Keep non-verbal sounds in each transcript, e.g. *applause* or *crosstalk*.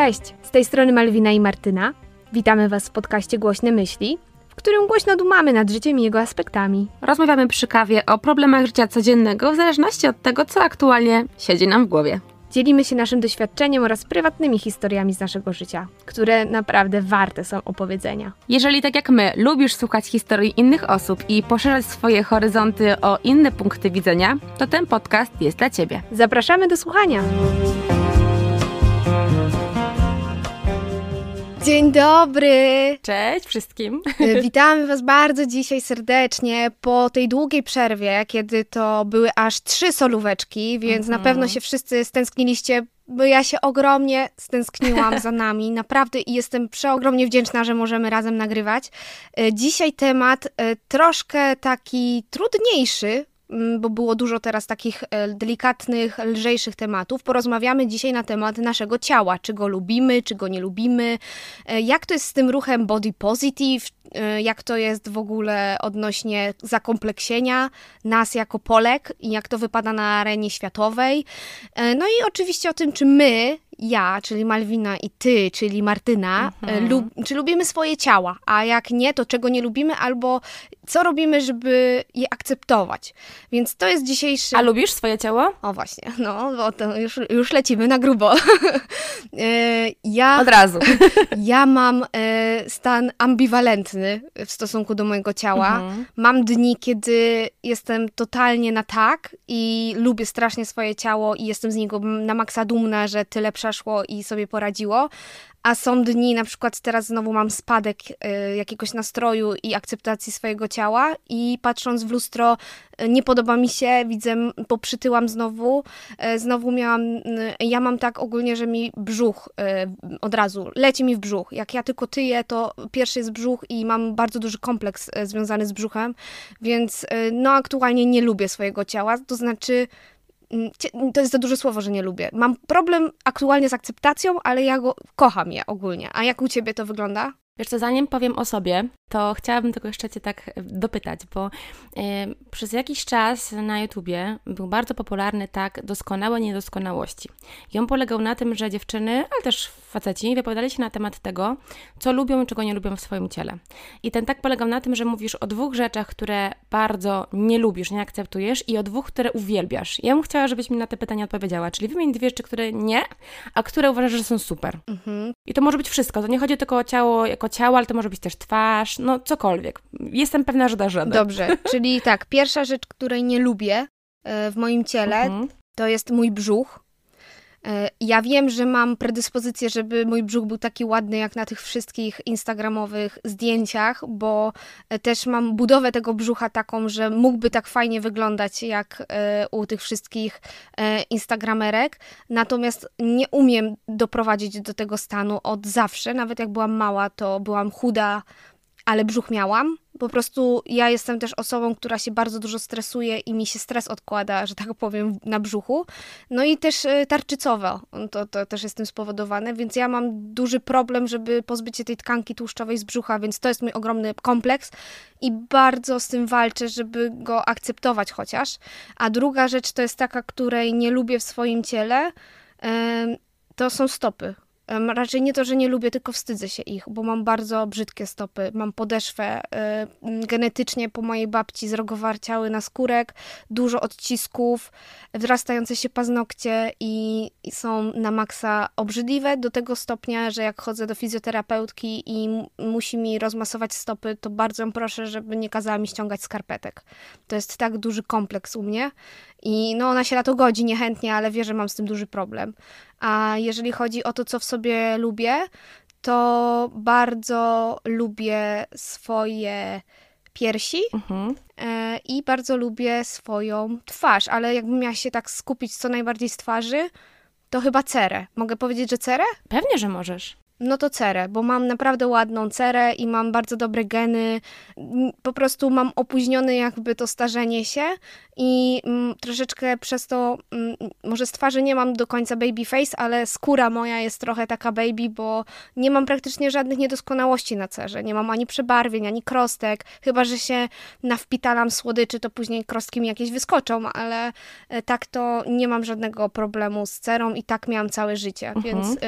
Cześć, z tej strony Malwina i Martyna. Witamy Was w podcaście Głośne Myśli, w którym głośno dumamy nad życiem i jego aspektami. Rozmawiamy przy kawie o problemach życia codziennego w zależności od tego, co aktualnie siedzi nam w głowie. Dzielimy się naszym doświadczeniem oraz prywatnymi historiami z naszego życia, które naprawdę warte są opowiedzenia. Jeżeli tak jak my lubisz słuchać historii innych osób i poszerzać swoje horyzonty o inne punkty widzenia, to ten podcast jest dla Ciebie. Zapraszamy do słuchania! Dzień dobry! Cześć wszystkim! *laughs* Witamy Was bardzo dzisiaj serdecznie po tej długiej przerwie, kiedy to były aż trzy solóweczki, więc na pewno się wszyscy stęskniliście bo ja się ogromnie stęskniłam *laughs* za nami, naprawdę i jestem przeogromnie wdzięczna, że możemy razem nagrywać. E, Dzisiaj temat e, troszkę taki trudniejszy, mm, bo było dużo teraz takich e, delikatnych, lżejszych tematów. Porozmawiamy dzisiaj na temat naszego ciała, czy go lubimy, czy go nie lubimy, e, jak to jest z tym ruchem body positive, e, jak to jest w ogóle odnośnie zakompleksienia nas jako Polek i jak to wypada na arenie światowej. No i oczywiście o tym, czy my, ja, czyli Malwina i ty, czyli Martyna, e, lub, czy lubimy swoje ciała, a jak nie, to czego nie lubimy, albo co robimy, żeby je akceptować. Więc to jest dzisiejszy... A lubisz swoje ciało? O właśnie, no, bo to już, już lecimy na grubo. *laughs* E, ja, Od razu. *laughs* ja mam e, stan ambiwalentny w stosunku do mojego ciała. Mhm. Mam dni, kiedy jestem totalnie na tak i lubię strasznie swoje ciało i jestem z niego na maksa dumna, że tyle przeszło i sobie poradziło. A są dni, na przykład teraz znowu mam spadek e, jakiegoś nastroju i akceptacji swojego ciała i patrząc w lustro e, nie podoba mi się, widzę, poprzytyłam znowu, e, znowu miałam, n- ja mam tak ogólnie, że mi brzuch e, od razu, leci mi w brzuch. Jak ja tylko tyję, to pierwszy jest brzuch i mam bardzo duży kompleks e, związany z brzuchem, więc no aktualnie nie lubię swojego ciała, to znaczy to jest za duże słowo, że nie lubię. Mam problem aktualnie z akceptacją, ale ja go kocham je ogólnie. A jak u ciebie to wygląda? Wiesz co, zanim powiem o sobie, to chciałabym tylko jeszcze Cię tak e, dopytać, bo e, przez jakiś czas na YouTubie był bardzo popularny tak doskonałe niedoskonałości. I on polegał na tym, że dziewczyny, ale też faceci wypowiadali się na temat tego, co lubią i czego nie lubią w swoim ciele. I ten tak polegał na tym, że mówisz o dwóch rzeczach, które bardzo nie lubisz, nie akceptujesz i o dwóch, które uwielbiasz. Ja bym chciała, żebyś mi na te pytania odpowiedziała, czyli wymień dwie rzeczy, które nie, a które uważasz, że są super. Mhm. I to może być wszystko. To nie chodzi tylko o ciało jako ciało, ale to może być też twarz, no cokolwiek. Jestem pewna, że dasz radę. Dobrze, czyli tak, pierwsza rzecz, której nie lubię e, w moim ciele, Mhm. to jest mój brzuch. E, Ja wiem, że mam predyspozycję, żeby mój brzuch był taki ładny jak na tych wszystkich instagramowych zdjęciach, bo e, też mam budowę tego brzucha taką, że mógłby tak fajnie wyglądać jak e, u tych wszystkich instagramerek. Natomiast nie umiem doprowadzić do tego stanu od zawsze. Nawet jak byłam mała, to byłam chuda, ale brzuch miałam. Po prostu ja jestem też osobą, która się bardzo dużo stresuje i mi się stres odkłada, że tak powiem, na brzuchu. No i też e, tarczycowo, to, to też jest tym spowodowane, więc ja mam duży problem, żeby pozbyć się tej tkanki tłuszczowej z brzucha, więc to jest mój ogromny kompleks i bardzo z tym walczę, żeby go akceptować chociaż. A druga rzecz to jest taka, której nie lubię w swoim ciele, to są stopy. Raczej nie to, że nie lubię, tylko wstydzę się ich, bo mam bardzo brzydkie stopy. Mam podeszwę m, genetycznie po mojej babci zrogowarciały na skórek, dużo odcisków, wzrastające się paznokcie i, są na maksa obrzydliwe do tego stopnia, że jak chodzę do fizjoterapeutki i musi mi rozmasować stopy, to bardzo ją proszę, żeby nie kazała mi ściągać skarpetek. To jest tak duży kompleks u mnie i no ona się na to godzi niechętnie, ale wie, że mam z tym duży problem. A jeżeli chodzi o to, co w sobie lubię, to bardzo lubię swoje piersi Mhm. e, i bardzo lubię swoją twarz, ale jakbym miała się tak skupić co najbardziej z twarzy, to chyba cerę. Mogę powiedzieć, że cerę? Pewnie, że możesz. No to cerę, bo mam naprawdę ładną cerę i mam bardzo dobre geny. Po prostu mam opóźnione jakby to starzenie się i mm, troszeczkę przez to, mm, może z twarzy nie mam do końca baby face, ale skóra moja jest trochę taka baby, bo nie mam praktycznie żadnych niedoskonałości na cerze. Nie mam ani przebarwień, ani krostek, chyba że się nawpitalam słodyczy, to później krostki mi jakieś wyskoczą, ale e, tak to nie mam żadnego problemu z cerą i tak miałam całe życie, mhm. więc y,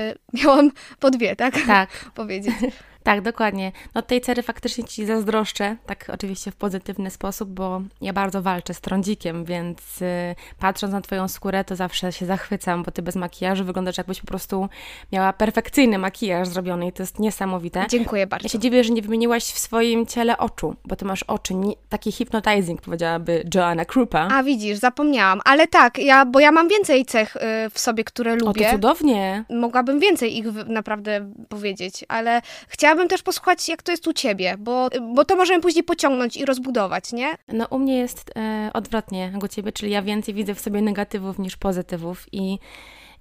miałam po dwie, tak? Tak. *laughs* powiedzieć. Tak, dokładnie. No tej cery faktycznie Ci zazdroszczę, tak oczywiście w pozytywny sposób, bo ja bardzo walczę z trądzikiem, więc y, patrząc na Twoją skórę, to zawsze się zachwycam, bo Ty bez makijażu wyglądasz jakbyś po prostu miała perfekcyjny makijaż zrobiony i to jest niesamowite. Dziękuję bardzo. Ja się dziwię, że nie wymieniłaś w swoim ciele oczu, bo Ty masz oczy, nie, taki hypnotizing, powiedziałaby Joanna Krupa. A widzisz, zapomniałam, ale tak, ja, bo ja mam więcej cech y, w sobie, które lubię. O, to cudownie. Mogłabym więcej ich naprawdę powiedzieć, ale chciałam chciałabym też posłuchać, jak to jest u ciebie, bo, bo to możemy później pociągnąć i rozbudować, nie? No u mnie jest e, odwrotnie jak u ciebie, czyli ja więcej widzę w sobie negatywów niż pozytywów i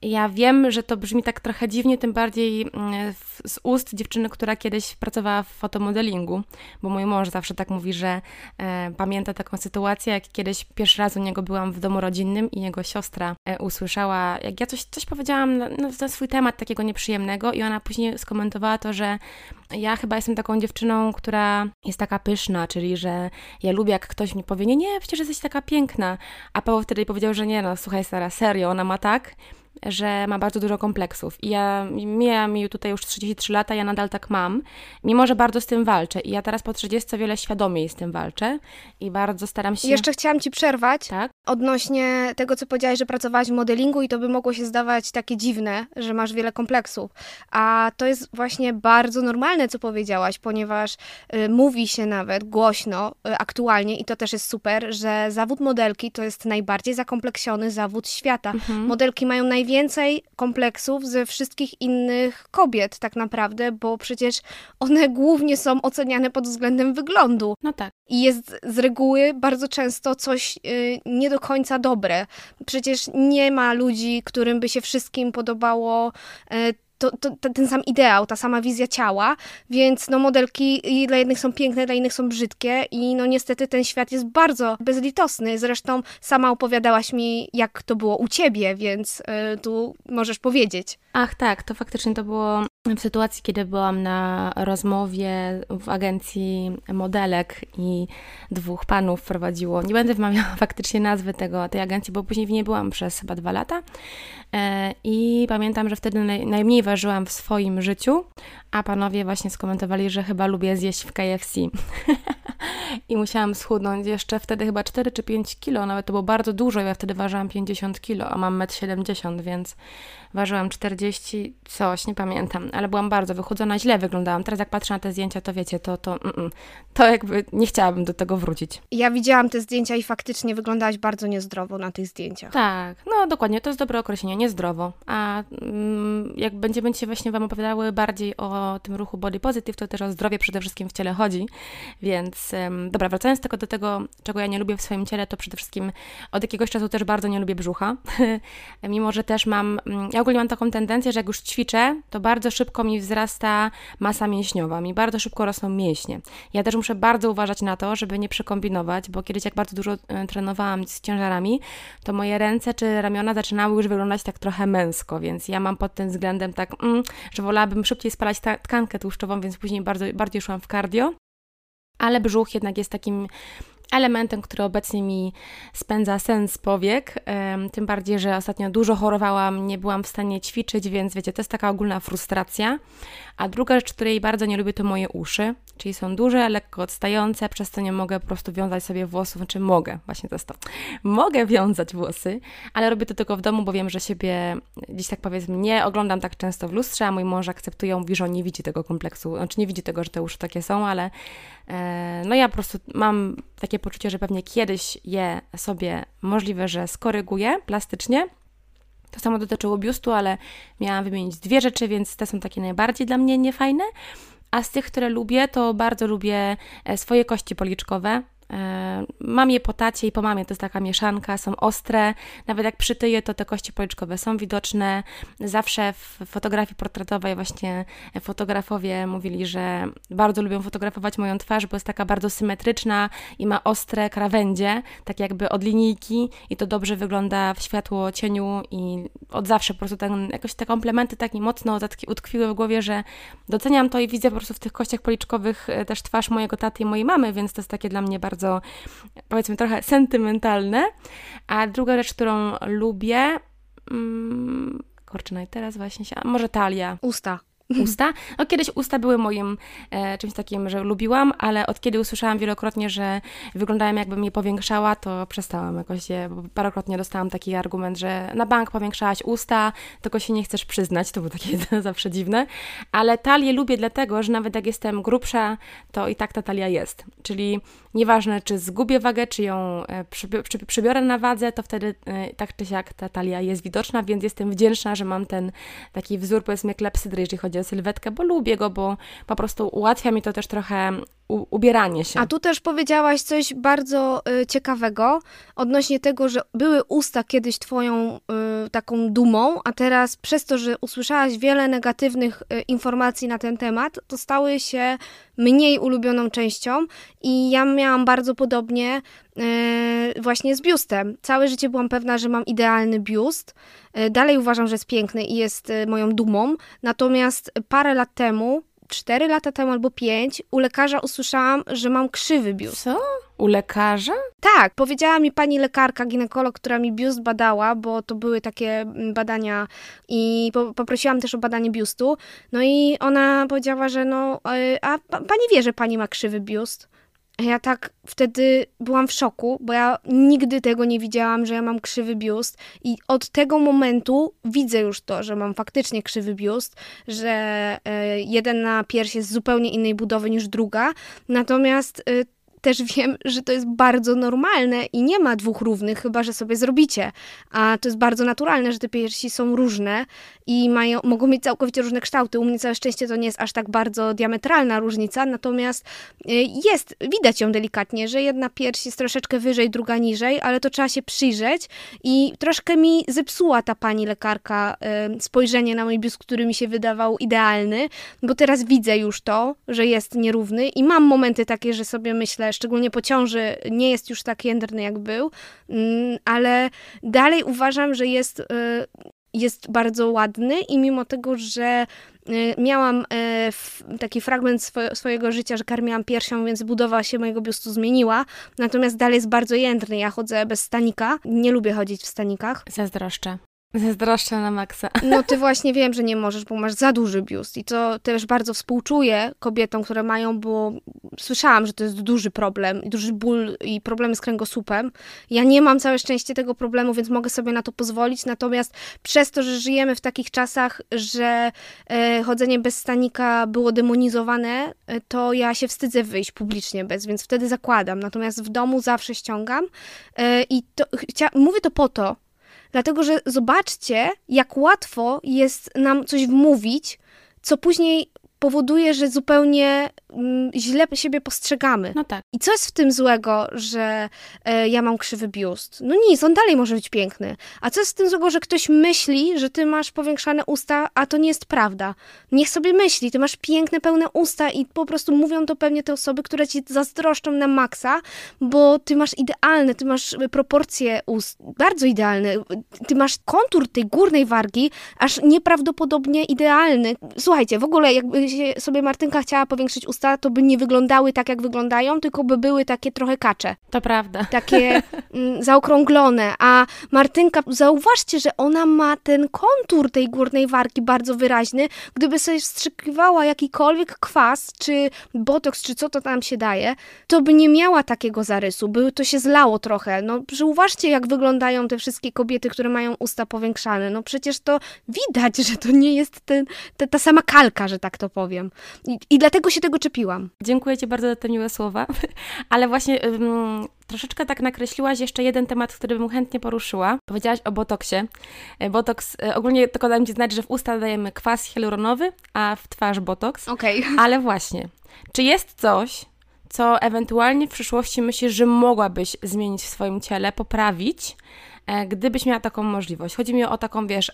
ja wiem, że to brzmi tak trochę dziwnie, tym bardziej mm, z ust dziewczyny, która kiedyś pracowała w fotomodelingu, bo mój mąż zawsze tak mówi, że e, pamięta taką sytuację, jak kiedyś pierwszy raz u niego byłam w domu rodzinnym i jego siostra e, usłyszała, jak ja coś, coś powiedziałam na, na swój temat takiego nieprzyjemnego i ona później skomentowała to, że ja chyba jestem taką dziewczyną, która jest taka pyszna, czyli że ja lubię, jak ktoś mi powie, nie, nie, przecież jesteś taka piękna, a Paweł wtedy powiedział, że nie, no słuchaj Sara, serio, ona ma tak, że ma bardzo dużo kompleksów. I ja miałam mi tutaj już 33 lata, ja nadal tak mam, mimo że bardzo z tym walczę. I ja teraz po 30 wiele świadomiej z tym walczę i bardzo staram się. Jeszcze chciałam ci przerwać tak? odnośnie tego, co powiedziałaś, że pracowałaś w modelingu i to by mogło się zdawać takie dziwne, że masz wiele kompleksów. A to jest właśnie bardzo normalne, co powiedziałaś, ponieważ y, mówi się nawet głośno y, aktualnie i to też jest super, że zawód modelki to jest najbardziej zakompleksiony zawód świata. Mhm. Modelki mają naj najwięcej kompleksów ze wszystkich innych kobiet, tak naprawdę, bo przecież one głównie są oceniane pod względem wyglądu. No tak. I jest z reguły bardzo często coś y, nie do końca dobre. Przecież nie ma ludzi, którym by się wszystkim podobało. Y, to, to, ten sam ideał, ta sama wizja ciała, więc no modelki dla jednych są piękne, dla innych są brzydkie i no niestety ten świat jest bardzo bezlitosny. Zresztą sama opowiadałaś mi, jak to było u ciebie, więc y, tu możesz powiedzieć. Ach tak, to faktycznie to było w sytuacji, kiedy byłam na rozmowie w agencji modelek i dwóch panów prowadziło, nie będę wymawiała *laughs* faktycznie nazwy tego, tej agencji, bo później w niej byłam przez chyba dwa lata e, i pamiętam, że wtedy naj, najmniej ważyłam w swoim życiu, a panowie właśnie skomentowali, że chyba lubię zjeść w KFC. *laughs* I musiałam schudnąć jeszcze wtedy chyba 4 czy 5 kilo, nawet to było bardzo dużo, ja wtedy ważyłam 50 kilo, a mam 1,70 m, więc ważyłam 40 coś, nie pamiętam, ale byłam bardzo wychudzona, źle wyglądałam. Teraz jak patrzę na te zdjęcia, to wiecie, to, to, mm, mm, to jakby nie chciałabym do tego wrócić. Ja widziałam te zdjęcia i faktycznie wyglądałaś bardzo niezdrowo na tych zdjęciach. Tak, no dokładnie, to jest dobre określenie, niezdrowo. A mm, jak będziemy się właśnie Wam opowiadały bardziej o tym ruchu body positive, to też o zdrowie przede wszystkim w ciele chodzi, więc dobra, wracając tylko do tego, czego ja nie lubię w swoim ciele, to przede wszystkim od jakiegoś czasu też bardzo nie lubię brzucha, *laughs* mimo że też mam, ja ogólnie mam taką tendencję, że jak już ćwiczę, to bardzo szybko mi wzrasta masa mięśniowa, mi bardzo szybko rosną mięśnie. Ja też muszę bardzo uważać na to, żeby nie przekombinować, bo kiedyś jak bardzo dużo e, trenowałam z ciężarami, to moje ręce czy ramiona zaczynały już wyglądać tak trochę męsko, więc ja mam pod tym względem tak, mm, że wolałabym szybciej spalać ta tkankę tłuszczową, więc później bardzo, bardziej szłam w cardio ale brzuch jednak jest takim elementem, który obecnie mi spędza sens powiek. Tym bardziej, że ostatnio dużo chorowałam, nie byłam w stanie ćwiczyć, więc wiecie, to jest taka ogólna frustracja. A druga rzecz, której bardzo nie lubię, to moje uszy, czyli są duże, lekko odstające, przez co nie mogę po prostu wiązać sobie włosów, znaczy mogę, właśnie to jest to. Mogę wiązać włosy, ale robię to tylko w domu, bo wiem, że siebie dziś tak powiedzmy nie oglądam tak często w lustrze, a mój mąż akceptuje, mówi, że on nie widzi tego kompleksu, znaczy nie widzi tego, że te uszy takie są, ale e, no ja po prostu mam takie poczucie, że pewnie kiedyś je sobie możliwe, że skoryguję plastycznie, to samo dotyczyło biustu, ale miałam wymienić dwie rzeczy, więc te są takie najbardziej dla mnie niefajne. A z tych, które lubię, to bardzo lubię e, swoje kości policzkowe. E, mam je po tacie i po mamie, to jest taka mieszanka, są ostre. Nawet jak przytyję, to te kości policzkowe są widoczne. Zawsze w fotografii portretowej właśnie fotografowie mówili, że bardzo lubią fotografować moją twarz, bo jest taka bardzo symetryczna i ma ostre krawędzie, tak jakby od linijki i to dobrze wygląda w światło cieniu i od zawsze po prostu ten, jakoś te komplementy tak mi mocno utkwiły w głowie, że doceniam to i widzę po prostu w tych kościach policzkowych e, też twarz mojego taty i mojej mamy, więc to jest takie dla mnie bardzo, powiedzmy, trochę sentymentalne. A druga rzecz, którą lubię, mm, kurczę, no i teraz właśnie się, a może talia. Usta usta. No, kiedyś usta były moim e, czymś takim, że lubiłam, ale od kiedy usłyszałam wielokrotnie, że wyglądają jakbym je powiększała, to przestałam jakoś je, bo parokrotnie dostałam taki argument, że na bank powiększałaś usta, tylko się nie chcesz przyznać, to było takie *laughs* zawsze dziwne, ale talię lubię dlatego, że nawet jak jestem grubsza, to i tak ta talia jest, czyli nieważne, czy zgubię wagę, czy ją e, przybiorę na wadze, to wtedy e, tak czy siak ta talia jest widoczna, więc jestem wdzięczna, że mam ten taki wzór, powiedzmy, klepsydry, jeżeli chodzi o sylwetkę, bo lubię go, bo po prostu ułatwia mi to też trochę ubieranie się. A tu też powiedziałaś coś bardzo y, ciekawego odnośnie tego, że były usta kiedyś twoją y, taką dumą, a teraz przez to, że usłyszałaś wiele negatywnych y, informacji na ten temat, to stały się mniej ulubioną częścią i ja miałam bardzo podobnie y, właśnie z biustem. Całe życie byłam pewna, że mam idealny biust. Y, dalej uważam, że jest piękny i jest y, moją dumą. Natomiast parę lat temu 4 lata temu albo 5 u lekarza usłyszałam, że mam krzywy biust. Co? U lekarza? Tak, powiedziała mi pani lekarka, ginekolog, która mi biust badała, bo to były takie mm, badania i po, poprosiłam też o badanie biustu. No i ona powiedziała, że no, e, a pani wie, że pani ma krzywy biust. Ja tak wtedy byłam w szoku, bo ja nigdy tego nie widziałam, że ja mam krzywy biust. I od tego momentu widzę już to, że mam faktycznie krzywy biust, że e, jeden na pierś jest zupełnie innej budowy niż druga, natomiast e, też wiem, że to jest bardzo normalne i nie ma dwóch równych, chyba że sobie zrobicie. A to jest bardzo naturalne, że te piersi są różne i mają, mogą mieć całkowicie różne kształty. U mnie całe szczęście to nie jest aż tak bardzo diametralna różnica, natomiast y, jest, widać ją delikatnie, że jedna pierś jest troszeczkę wyżej, druga niżej, ale to trzeba się przyjrzeć i troszkę mi zepsuła ta pani lekarka y, spojrzenie na mój biust, który mi się wydawał idealny, bo teraz widzę już to, że jest nierówny i mam momenty takie, że sobie myślę, szczególnie po ciąży, nie jest już tak jędrny jak był, mm, ale dalej uważam, że jest, y, jest bardzo ładny i mimo tego, że y, miałam y, taki fragment swojego życia, że karmiłam piersią, więc budowa się mojego biustu zmieniła, natomiast dalej jest bardzo jędrny. Ja chodzę bez stanika, nie lubię chodzić w stanikach. Zazdroszczę. Zazdroszczę na maksa. *laughs* No ty właśnie wiem, że nie możesz, bo masz za duży biust i to też bardzo współczuję kobietom, które mają, bo słyszałam, że to jest duży problem, duży ból i problemy z kręgosłupem. Ja nie mam całe szczęście tego problemu, więc mogę sobie na to pozwolić, natomiast przez to, że żyjemy w takich czasach, że e, chodzenie bez stanika było demonizowane, e, to ja się wstydzę wyjść publicznie bez, więc wtedy zakładam. Natomiast w domu zawsze ściągam e, i to, mówię to po to, Dlatego, że zobaczcie, jak łatwo jest nam coś wmówić, co później powoduje, że zupełnie źle siebie postrzegamy. No tak. I co jest w tym złego, że e, ja mam krzywy biust? No nic, on dalej może być piękny. A co jest w tym złego, że ktoś myśli, że ty masz powiększane usta, a to nie jest prawda? Niech sobie myśli, ty masz piękne, pełne usta i po prostu mówią to pewnie te osoby, które ci zazdroszczą na maksa, bo ty masz idealne, ty masz proporcje ust, bardzo idealne. Ty masz kontur tej górnej wargi, aż nieprawdopodobnie idealny. Słuchajcie, w ogóle jakby sobie Martynka chciała powiększyć usta, to by nie wyglądały tak, jak wyglądają, tylko by były takie trochę kacze. To prawda. Takie mm, zaokrąglone. A Martynka, zauważcie, że ona ma ten kontur tej górnej warki bardzo wyraźny. Gdyby sobie wstrzykiwała jakikolwiek kwas, czy botoks, czy co to tam się daje, to by nie miała takiego zarysu. By to się zlało trochę. No, zauważcie, jak wyglądają te wszystkie kobiety, które mają usta powiększane. No przecież to widać, że to nie jest ten, ta, ta sama kalka, że tak to powiem. I, I, dlatego się tego Dziękuję Ci bardzo za te miłe słowa, *laughs* ale właśnie um, troszeczkę tak nakreśliłaś jeszcze jeden temat, który bym chętnie poruszyła. Powiedziałaś o botoksie. E, botoks, e, ogólnie tylko dam Ci znać, że w usta dajemy kwas hialuronowy, a w twarz botoks. Okej. Okay. *laughs* Ale właśnie, czy jest coś, co ewentualnie w przyszłości myślisz, że mogłabyś zmienić w swoim ciele, poprawić, gdybyś miała taką możliwość. Chodzi mi o taką, wiesz,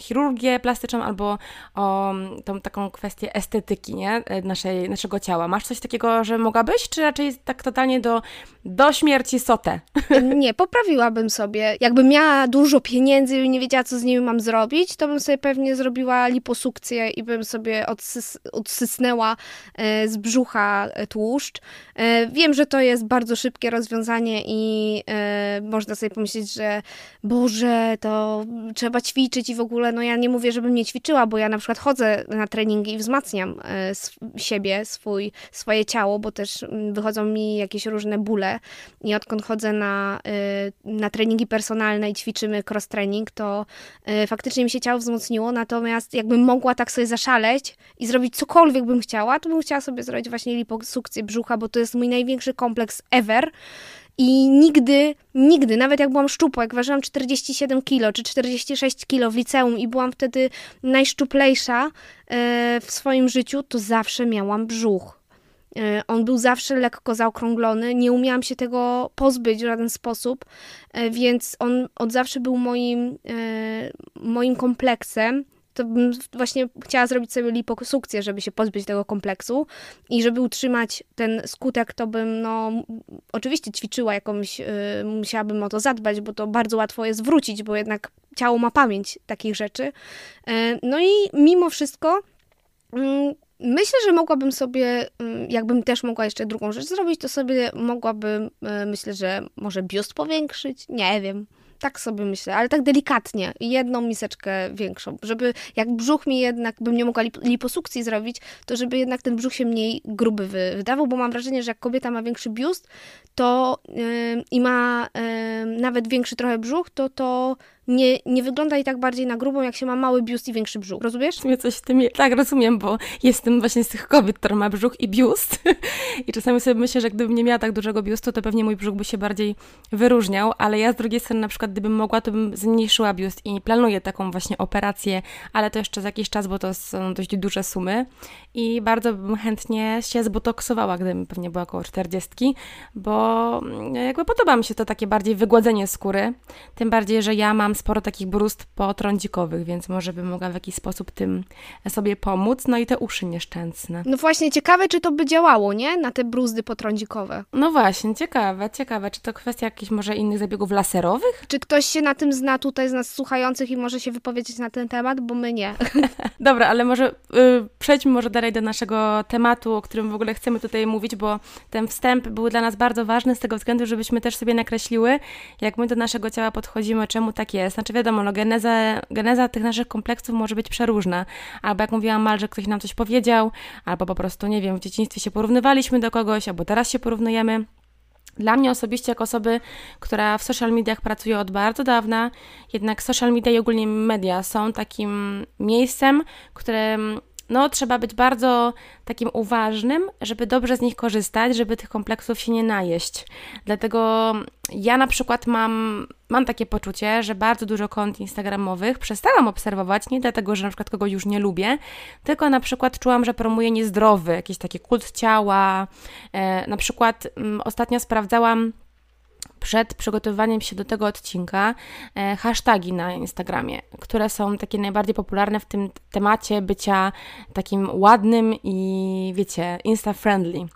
chirurgię plastyczną albo o mm, tą taką kwestię estetyki, nie? E, naszej, naszego ciała. Masz coś takiego, że mogłabyś, czy raczej tak totalnie do, do śmierci sotę? *laughs* Nie, poprawiłabym sobie. Jakbym miała dużo pieniędzy i nie wiedziała, co z nimi mam zrobić, to bym sobie pewnie zrobiła liposukcję i bym sobie odsys odsysnęła e, z brzucha tłuszcz. Wiem, że to jest bardzo szybkie rozwiązanie i można sobie pomyśleć, że Boże, to trzeba ćwiczyć i w ogóle, no ja nie mówię, żebym nie ćwiczyła, bo ja na przykład chodzę na treningi i wzmacniam e, siebie, swój, swoje ciało, bo też mm, wychodzą mi jakieś różne bóle. I odkąd chodzę na, e, na treningi personalne i ćwiczymy cross-training, to e, faktycznie mi się ciało wzmocniło, natomiast jakbym mogła tak sobie zaszaleć i zrobić cokolwiek bym chciała, to bym chciała sobie zrobić właśnie liposukcję brzucha, bo to jest mój największy kompleks ever i nigdy, nigdy, nawet jak byłam szczupła, jak ważyłam 47 kilo czy 46 kilo w liceum i byłam wtedy najszczuplejsza e, w swoim życiu, to zawsze miałam brzuch. E, on był zawsze lekko zaokrąglony, nie umiałam się tego pozbyć w żaden sposób, e, więc on od zawsze był moim, moim kompleksem to bym właśnie chciała zrobić sobie liposukcję, żeby się pozbyć tego kompleksu i żeby utrzymać ten skutek, to bym, no, oczywiście ćwiczyła jakąś, yy, musiałabym o to zadbać, bo to bardzo łatwo jest wrócić, bo jednak ciało ma pamięć takich rzeczy. Yy, no i mimo wszystko, yy, Myślę, że mogłabym sobie, mm, jakbym też mogła jeszcze drugą rzecz zrobić, to sobie mogłabym, y, myślę, że może biust powiększyć, nie wiem. Tak sobie myślę, ale tak delikatnie, jedną miseczkę większą, żeby jak brzuch mi jednak, bym nie mogła lip liposukcji zrobić, to żeby jednak ten brzuch się mniej gruby wydawał, bo mam wrażenie, że jak kobieta ma większy biust, to yy, i ma yy, nawet większy trochę brzuch, to to nie, nie wygląda i tak bardziej na grubą, jak się ma mały biust i większy brzuch. Rozumiesz? Ja coś w tym, tak, rozumiem, bo jestem właśnie z tych kobiet, która ma brzuch i biust. *laughs* I czasami sobie myślę, że gdybym nie miała tak dużego biustu, to pewnie mój brzuch by się bardziej wyróżniał, ale ja z drugiej strony na przykład gdybym mogła, to bym zmniejszyła biust i planuję taką właśnie operację, ale to jeszcze za jakiś czas, bo to są dość duże sumy i bardzo bym chętnie się zbotoksowała, gdybym pewnie była około 40, bo jakby podoba mi się to takie bardziej wygładzenie skóry, tym bardziej, że ja mam sporo takich brust potrądzikowych, więc może bym mogła w jakiś sposób tym sobie pomóc. No i te uszy nieszczęsne. No właśnie, ciekawe, czy to by działało, nie? Na te bruzdy potrądzikowe. No właśnie, ciekawe, ciekawe. Czy to kwestia jakichś może innych zabiegów laserowych? Czy ktoś się na tym zna tutaj z nas słuchających i może się wypowiedzieć na ten temat, bo my nie. *laughs* *laughs* Dobra, ale może yy, przejdźmy może dalej do naszego tematu, o którym w ogóle chcemy tutaj mówić, bo ten wstęp był dla nas bardzo ważny z tego względu, żebyśmy też sobie nakreśliły, jak my do naszego ciała podchodzimy, czemu tak jest. Znaczy wiadomo, no geneza, geneza tych naszych kompleksów może być przeróżna. Albo jak mówiłam mal, że ktoś nam coś powiedział, albo po prostu, nie wiem, w dzieciństwie się porównywaliśmy do kogoś, albo teraz się porównujemy. Dla mnie osobiście, jako osoby, która w social mediach pracuje od bardzo dawna, jednak social media i ogólnie media są takim miejscem, które no, trzeba być bardzo takim uważnym, żeby dobrze z nich korzystać, żeby tych kompleksów się nie najeść. Dlatego ja na przykład mam, mam takie poczucie, że bardzo dużo kont instagramowych przestałam obserwować, nie dlatego, że na przykład kogoś już nie lubię, tylko na przykład czułam, że promuje niezdrowy, jakiś taki kult ciała. E, na przykład m, mm, ostatnio sprawdzałam przed przygotowywaniem się do tego odcinka e, hashtagi na Instagramie, które są takie najbardziej popularne w tym temacie bycia takim ładnym i wiecie, insta-friendly.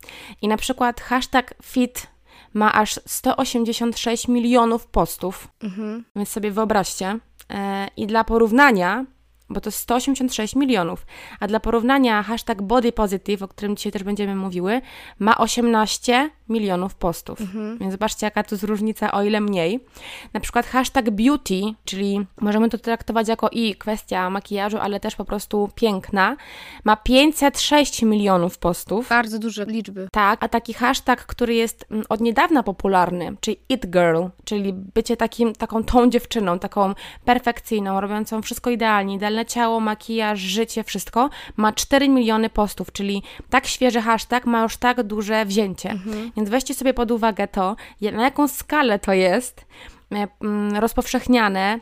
I na przykład hashtag fit ma aż 186 milionów postów, mhm. więc sobie wyobraźcie. E, I dla porównania, bo to 186 milionów. A dla porównania hashtag body positive, o którym dzisiaj też będziemy mówiły, ma 18 milionów postów. Mhm. Więc zobaczcie, jaka to jest różnica, o ile mniej. Na przykład hashtag beauty, czyli możemy to traktować jako i kwestia makijażu, ale też po prostu piękna, ma 506 milionów postów. Bardzo duże liczby. Tak, a taki hashtag, który jest mm, od niedawna popularny, czyli it girl, czyli bycie takim, taką tą dziewczyną, taką perfekcyjną, robiącą wszystko idealnie, idealne ciało, makijaż, życie, wszystko, ma 4 miliony postów, czyli tak świeży hashtag ma już tak duże wzięcie. Mhm. Więc weźcie sobie pod uwagę to, na jaką skalę to jest e, mm, rozpowszechniane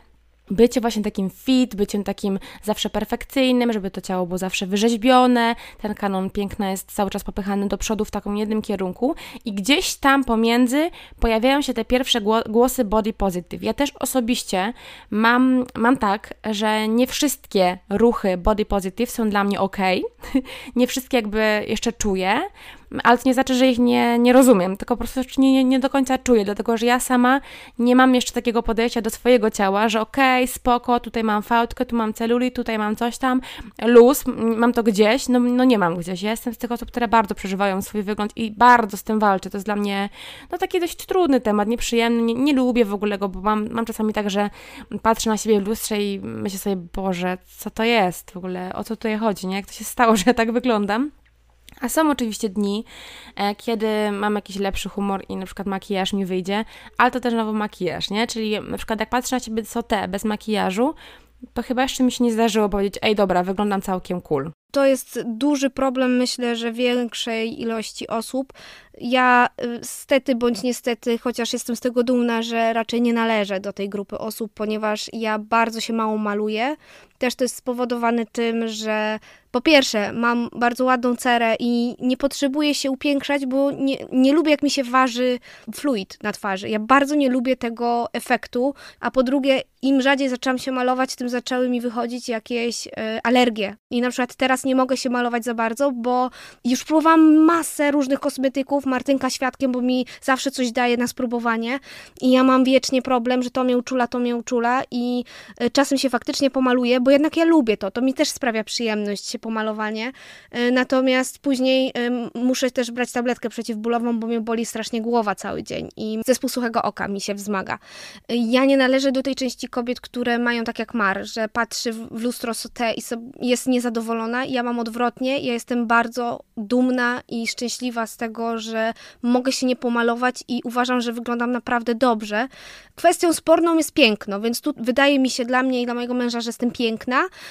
bycie właśnie takim fit, byciem takim zawsze perfekcyjnym, żeby to ciało było zawsze wyrzeźbione, ten kanon piękna jest cały czas popychany do przodu w takim jednym kierunku. I gdzieś tam pomiędzy pojawiają się te pierwsze głosy body positive. Ja też osobiście mam, mam tak, że nie wszystkie ruchy body positive są dla mnie ok, *laughs* nie wszystkie jakby jeszcze czuję, ale to nie znaczy, że ich nie, nie rozumiem, tylko po prostu nie, nie do końca czuję, dlatego że ja sama nie mam jeszcze takiego podejścia do swojego ciała, że okej, okay, spoko, tutaj mam fałdkę, tu mam celulit, tutaj mam coś tam, luz, mam to gdzieś, no, no nie mam gdzieś. Ja jestem z tych osób, które bardzo przeżywają swój wygląd i bardzo z tym walczę. To jest dla mnie no taki dość trudny temat, nieprzyjemny, nie, nie lubię w ogóle go, bo mam, mam czasami tak, że patrzę na siebie w lustrze i myślę sobie, Boże, co to jest w ogóle, o co tutaj chodzi, nie? Jak to się stało, że ja tak wyglądam? A są oczywiście dni, e, kiedy mam jakiś lepszy humor i na przykład makijaż mi wyjdzie, ale to też nowy makijaż, nie? Czyli na przykład jak patrzę na ciebie co te, bez makijażu, to chyba jeszcze mi się nie zdarzyło powiedzieć, ej dobra, wyglądam całkiem cool. To jest duży problem, myślę, że większej ilości osób. Ja y, stety bądź niestety, chociaż jestem z tego dumna, że raczej nie należę do tej grupy osób, ponieważ ja bardzo się mało maluję. Też to jest spowodowane tym, że po pierwsze, mam bardzo ładną cerę i nie potrzebuję się upiększać, bo nie, nie lubię, jak mi się waży fluid na twarzy. Ja bardzo nie lubię tego efektu. A po drugie, im rzadziej zaczęłam się malować, tym zaczęły mi wychodzić jakieś y, alergie. I na przykład teraz nie mogę się malować za bardzo, bo już próbowałam masę różnych kosmetyków, Martynka świadkiem, bo mi zawsze coś daje na spróbowanie. I ja mam wiecznie problem, że to mnie uczula, to mnie uczula i y, czasem się faktycznie pomaluję, bo jednak ja lubię to. To mi też sprawia przyjemność się pomalowanie. Y, natomiast później muszę też brać tabletkę przeciwbólową, bo mnie boli strasznie głowa cały dzień i zespół suchego oka mi się wzmaga. Ja nie należę do tej części kobiet, które mają tak jak Mar, że patrzy w lustro sotę i jest niezadowolona. Ja mam odwrotnie. Ja jestem bardzo dumna i szczęśliwa z tego, że mogę się nie pomalować i uważam, że wyglądam naprawdę dobrze. Kwestią sporną jest piękno, więc tu wydaje mi się dla mnie i dla mojego męża, że jestem piękna.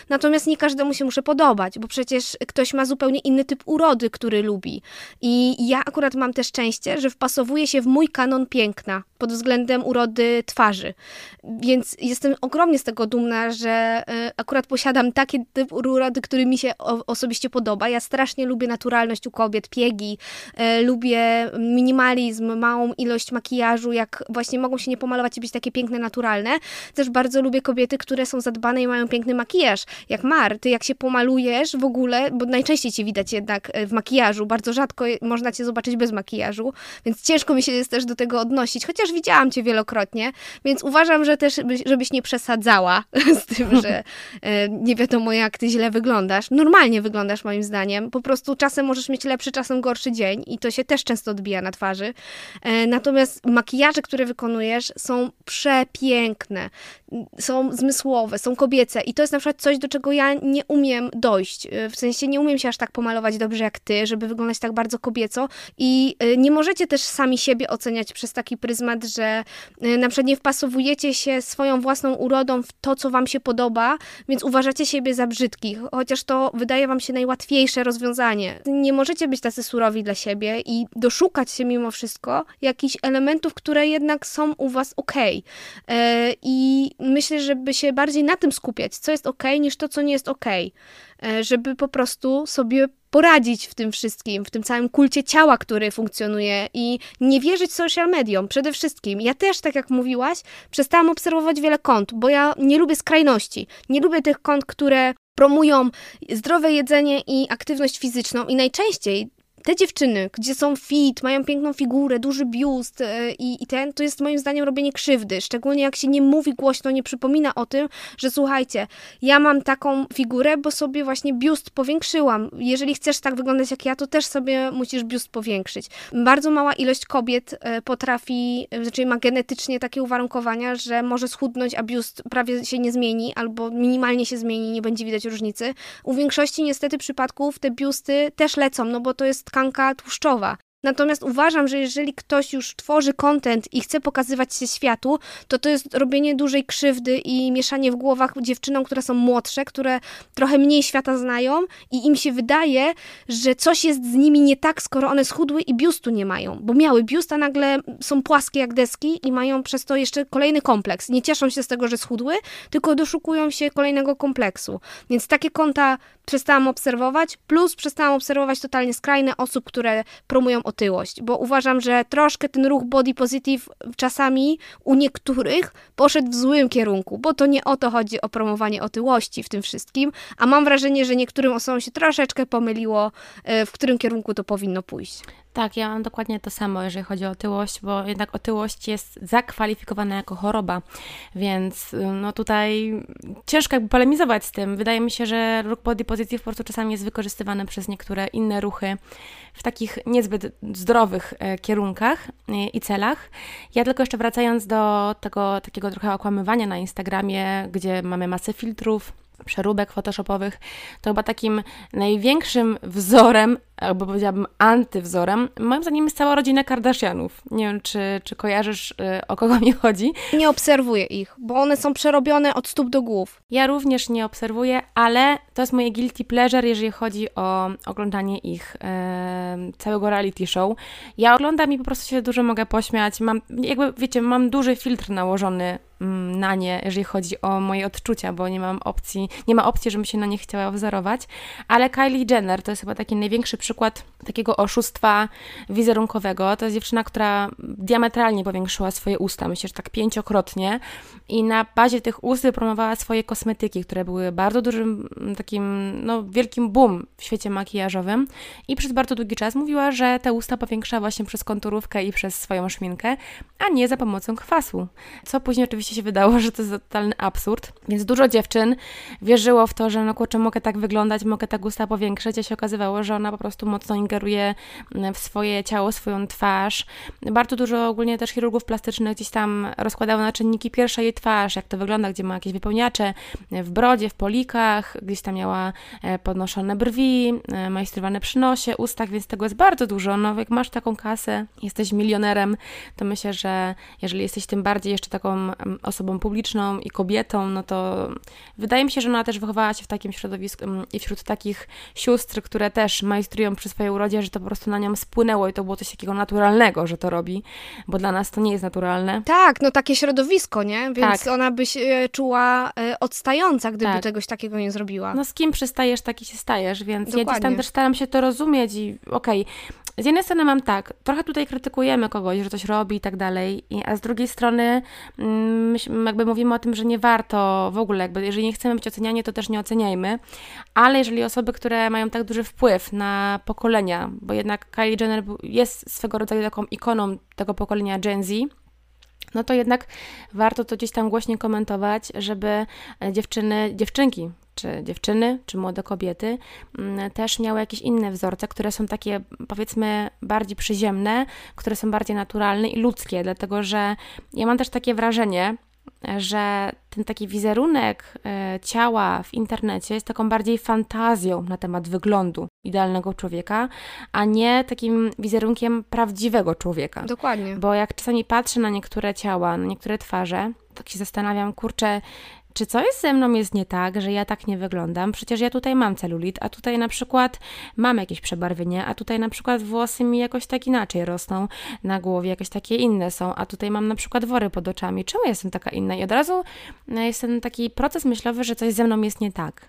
Natomiast nie każdemu się muszę podobać, bo przecież ktoś ma zupełnie inny typ urody, który lubi. I ja akurat mam też szczęście, że wpasowuje się w mój kanon piękna pod względem urody twarzy. Więc jestem ogromnie z tego dumna, że e, akurat posiadam taki typ urody, który mi się osobiście podoba. Ja strasznie lubię naturalność u kobiet, piegi, e, lubię minimalizm, małą ilość makijażu, jak właśnie mogą się nie pomalować i być takie piękne, naturalne. Też bardzo lubię kobiety, które są zadbane i mają piękny makijaż. Jak Mar, ty jak się pomalujesz w ogóle, bo najczęściej cię widać jednak e, w makijażu, bardzo rzadko można cię zobaczyć bez makijażu, więc ciężko mi się jest też do tego odnosić, chociaż widziałam cię wielokrotnie, więc uważam, że też, żebyś nie przesadzała *laughs* z tym, że e, nie wiadomo jak ty źle wyglądasz. Normalnie wyglądasz moim zdaniem, po prostu czasem możesz mieć lepszy, czasem gorszy dzień i to się też często odbija na twarzy. E, natomiast makijaże, które wykonujesz są przepiękne, są zmysłowe, są kobiece i to jest na przykład coś, do czego ja nie umiem dojść. E, w sensie nie umiem się aż tak pomalować dobrze jak ty, żeby wyglądać tak bardzo kobieco i nie możecie też sami siebie oceniać przez taki pryzmat, że na przykład nie wpasowujecie się swoją własną urodą w to, co wam się podoba, więc uważacie siebie za brzydkich, chociaż to wydaje wam się najłatwiejsze rozwiązanie. Nie możecie być tacy surowi dla siebie i doszukać się mimo wszystko jakichś elementów, które jednak są u was ok. I myślę, żeby się bardziej na tym skupiać, co jest ok, niż to, co nie jest ok. E, żeby po prostu sobie poradzić w tym wszystkim, w tym całym kulcie ciała, który funkcjonuje i nie wierzyć social mediom przede wszystkim. Ja też, tak jak mówiłaś, przestałam obserwować wiele kont, bo ja nie lubię skrajności. Nie lubię tych kont, które promują zdrowe jedzenie i aktywność fizyczną i najczęściej te dziewczyny, gdzie są fit, mają piękną figurę, duży biust e, i, i ten, to jest moim zdaniem robienie krzywdy. Szczególnie jak się nie mówi głośno, nie przypomina o tym, że słuchajcie, ja mam taką figurę, bo sobie właśnie biust powiększyłam. Jeżeli chcesz tak wyglądać jak ja, to też sobie musisz biust powiększyć. Bardzo mała ilość kobiet e, potrafi, e, znaczy ma genetycznie takie uwarunkowania, że może schudnąć, a biust prawie się nie zmieni, albo minimalnie się zmieni, nie będzie widać różnicy. U większości niestety przypadków te biusty też lecą, no bo to jest tkanka tłuszczowa. Natomiast uważam, że jeżeli ktoś już tworzy content i chce pokazywać się światu, to to jest robienie dużej krzywdy i mieszanie w głowach dziewczynom, które są młodsze, które trochę mniej świata znają i im się wydaje, że coś jest z nimi nie tak, skoro one schudły i biustu nie mają, bo miały biust, a nagle są płaskie jak deski i mają przez to jeszcze kolejny kompleks. Nie cieszą się z tego, że schudły, tylko doszukują się kolejnego kompleksu. Więc takie konta przestałam obserwować, plus przestałam obserwować totalnie skrajne osób, które promują otyłość, bo uważam, że troszkę ten ruch body positive czasami u niektórych poszedł w złym kierunku, bo to nie o to chodzi o promowanie otyłości w tym wszystkim, a mam wrażenie, że niektórym osobom się troszeczkę pomyliło, e, w którym kierunku to powinno pójść. Tak, ja mam dokładnie to samo, jeżeli chodzi o otyłość, bo jednak otyłość jest zakwalifikowana jako choroba, więc no tutaj ciężko jakby polemizować z tym. Wydaje mi się, że ruch body positive po prostu czasami jest wykorzystywany przez niektóre inne ruchy w takich niezbyt zdrowych e, kierunkach e, i celach. Ja tylko jeszcze wracając do tego takiego trochę okłamywania na Instagramie, gdzie mamy masę filtrów, przeróbek photoshopowych, to chyba takim największym wzorem albo powiedziałabym antywzorem, moim zdaniem jest cała rodzina Kardashianów. Nie wiem, czy, czy kojarzysz, y, o kogo mi chodzi. Nie obserwuję ich, bo one są przerobione od stóp do głów. Ja również nie obserwuję, ale to jest moje guilty pleasure, jeżeli chodzi o oglądanie ich e, całego reality show. Ja oglądam i po prostu się dużo mogę pośmiać. Mam, jakby, wiecie, mam duży filtr nałożony na nie, jeżeli chodzi o moje odczucia, bo nie mam opcji, nie ma opcji, żebym się na nie chciała wzorować, ale Kylie Jenner to jest chyba taki największy przykład takiego oszustwa wizerunkowego. To jest dziewczyna, która diametralnie powiększyła swoje usta, myślę, że tak pięciokrotnie i na bazie tych ust wypromowała swoje kosmetyki, które były bardzo dużym takim, no wielkim boom w świecie makijażowym i przez bardzo długi czas mówiła, że te usta powiększa właśnie przez konturówkę i przez swoją szminkę, a nie za pomocą kwasu. Co później oczywiście się wydało, że to jest totalny absurd, więc dużo dziewczyn wierzyło w to, że no kurczę, mogę tak wyglądać, mogę tak usta powiększyć, a się okazywało, że ona po prostu mocno ingeruje w swoje ciało, swoją twarz. Bardzo dużo ogólnie też chirurgów plastycznych gdzieś tam rozkładało na czynniki pierwsze jej twarz, jak to wygląda, gdzie ma jakieś wypełniacze w brodzie, w polikach, gdzieś tam miała e, podnoszone brwi, e, majstrowane przy nosie, ustach, więc tego jest bardzo dużo. No, jak masz taką kasę, jesteś milionerem, to myślę, że jeżeli jesteś tym bardziej jeszcze taką osobą publiczną i kobietą, no to wydaje mi się, że ona też wychowała się w takim środowisku mm, i wśród takich sióstr, które też majstrują przy swojej urodzie, że to po prostu na nią spłynęło i to było coś takiego naturalnego, że to robi, bo dla nas to nie jest naturalne. Tak, no takie środowisko, nie? Więc tak. ona by się czuła e, odstająca, gdyby tak. czegoś takiego nie zrobiła. No z kim przystajesz, taki się stajesz, więc Dokładnie. ja gdzieś tam też staram się to rozumieć i okej, okay, z jednej strony mam tak, trochę tutaj krytykujemy kogoś, że coś robi i tak dalej, a z drugiej strony mm, jakby mówimy o tym, że nie warto w ogóle, jakby jeżeli nie chcemy być oceniani, to też nie oceniajmy, ale jeżeli osoby, które mają tak duży wpływ na pokolenia, bo jednak Kylie Jenner jest swego rodzaju taką ikoną tego pokolenia Gen Z, no to jednak warto to gdzieś tam głośniej komentować, żeby dziewczyny, dziewczynki czy dziewczyny, czy młode kobiety mm, też miały jakieś inne wzorce, które są takie powiedzmy bardziej przyziemne, które są bardziej naturalne i ludzkie, dlatego że ja mam też takie wrażenie, że ten taki wizerunek e, ciała w internecie jest taką bardziej fantazją na temat wyglądu idealnego człowieka, a nie takim wizerunkiem prawdziwego człowieka. Dokładnie. Bo jak czasami patrzę na niektóre ciała, na niektóre twarze, tak się zastanawiam, kurczę, czy co jest ze mną jest nie tak, że ja tak nie wyglądam? Przecież ja tutaj mam celulit, a tutaj na przykład mam jakieś przebarwienie, a tutaj na przykład włosy mi jakoś tak inaczej rosną na głowie, jakieś takie inne są, a tutaj mam na przykład wory pod oczami. Czemu jestem taka inna? I od razu e, jest ten taki proces myślowy, że coś ze mną jest nie tak.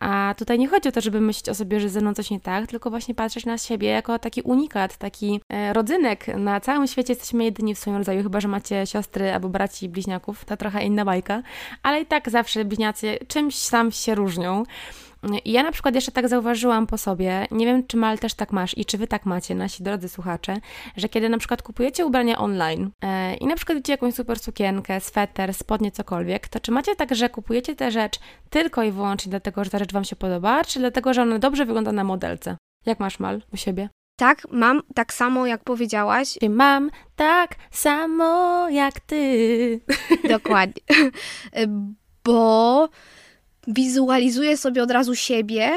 A tutaj nie chodzi o to, żeby myśleć o sobie, że ze mną coś nie tak, tylko właśnie patrzeć na siebie jako taki unikat, taki e, rodzynek. Na całym świecie jesteśmy jedyni w swoim rodzaju, chyba że macie siostry albo braci bliźniaków, to trochę inna bajka, ale i tak zawsze bliźniacy czymś tam się różnią. Ja na przykład jeszcze tak zauważyłam po sobie, nie wiem czy Mal też tak masz i czy wy tak macie, nasi drodzy słuchacze, że kiedy na przykład kupujecie ubrania online e, i na przykład widzicie jakąś super sukienkę, sweter, spodnie, cokolwiek, to czy macie tak, że kupujecie tę rzecz tylko i wyłącznie dlatego, że ta rzecz wam się podoba, czy dlatego, że ona dobrze wygląda na modelce? Jak masz Mal u siebie? Tak, mam tak samo, jak powiedziałaś. Mam tak samo jak ty. *laughs* Dokładnie. *laughs* Bo wizualizuję sobie od razu siebie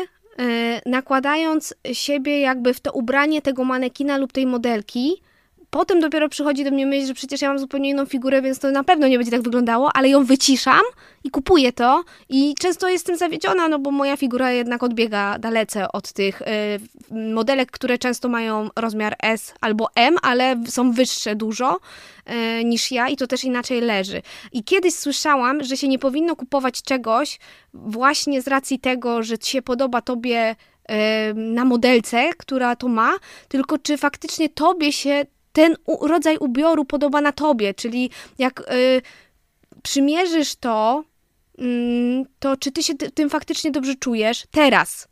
nakładając siebie jakby w to ubranie tego manekina lub tej modelki, Potem dopiero przychodzi do mnie myśl, że przecież ja mam zupełnie inną figurę, więc to na pewno nie będzie tak wyglądało, ale ją wyciszam i kupuję to i często jestem zawiedziona, no bo moja figura jednak odbiega dalece od tych y, modelek, które często mają rozmiar S albo M, ale są wyższe dużo y, niż ja i to też inaczej leży. I kiedyś słyszałam, że się nie powinno kupować czegoś właśnie z racji tego, że się podoba tobie y, na modelce, która to ma, tylko czy faktycznie tobie się ten rodzaj ubioru podoba na tobie, czyli jak y, przymierzysz to, y, to czy ty się tym faktycznie dobrze czujesz teraz.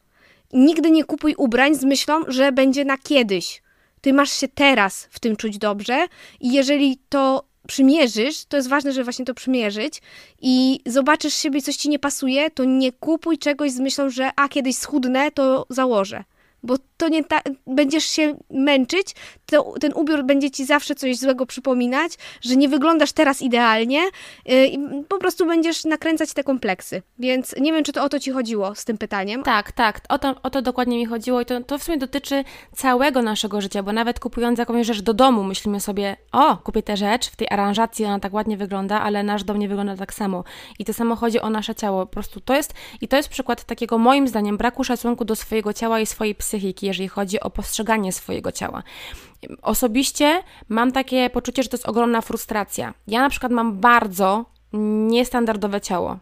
Nigdy nie kupuj ubrań z myślą, że będzie na kiedyś. Ty masz się teraz w tym czuć dobrze i jeżeli to przymierzysz, to jest ważne, żeby właśnie to przymierzyć i zobaczysz siebie, coś ci nie pasuje, to nie kupuj czegoś z myślą, że a kiedyś schudnę, to założę bo to nie ta, będziesz się męczyć, to, ten ubiór będzie ci zawsze coś złego przypominać, że nie wyglądasz teraz idealnie yy, i po prostu będziesz nakręcać te kompleksy. Więc nie wiem, czy to o to ci chodziło z tym pytaniem. Tak, tak, o to, o to dokładnie mi chodziło i to, to w sumie dotyczy całego naszego życia, bo nawet kupując jakąś rzecz do domu, myślimy sobie, o, kupię tę rzecz, w tej aranżacji ona tak ładnie wygląda, ale nasz dom nie wygląda tak samo. I to samo chodzi o nasze ciało. Po prostu to jest, i to jest przykład takiego moim zdaniem braku szacunku do swojego ciała i swojej psychiki, jeżeli chodzi o postrzeganie swojego ciała. Osobiście mam takie poczucie, że to jest ogromna frustracja. Ja na przykład mam bardzo niestandardowe ciało.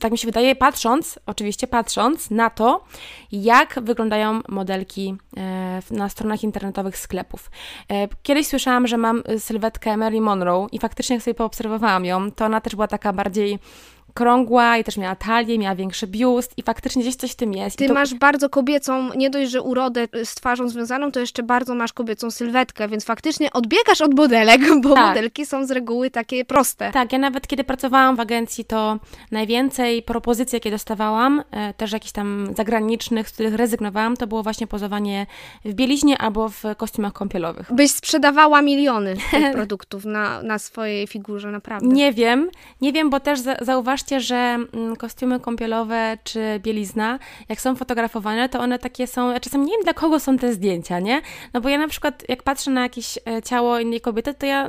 Tak mi się wydaje, patrząc, oczywiście patrząc na to, jak wyglądają modelki e, na stronach internetowych sklepów. E, kiedyś słyszałam, że mam sylwetkę Mary Monroe i faktycznie jak sobie poobserwowałam ją, to ona też była taka bardziej krągła i też miała talię, miała większy biust i faktycznie gdzieś coś w tym jest. Ty to... masz bardzo kobiecą, nie dość, że urodę z twarzą związaną, to jeszcze bardzo masz kobiecą sylwetkę, więc faktycznie odbiegasz od modelek, bo tak. modelki są z reguły takie proste. Tak, ja nawet kiedy pracowałam w agencji, to najwięcej propozycji, jakie dostawałam, e, też jakichś tam zagranicznych, z których rezygnowałam, to było właśnie pozowanie w bieliźnie albo w kostiumach kąpielowych. Byś sprzedawała miliony tych *laughs* produktów na, na swojej figurze, naprawdę. Nie wiem, nie wiem, bo też zauważ zauważcie, że mm, kostiumy kąpielowe czy bielizna, jak są fotografowane, to one takie są, ja czasem nie wiem dla kogo są te zdjęcia, nie? No bo ja na przykład jak patrzę na jakieś e, ciało innej kobiety, to ja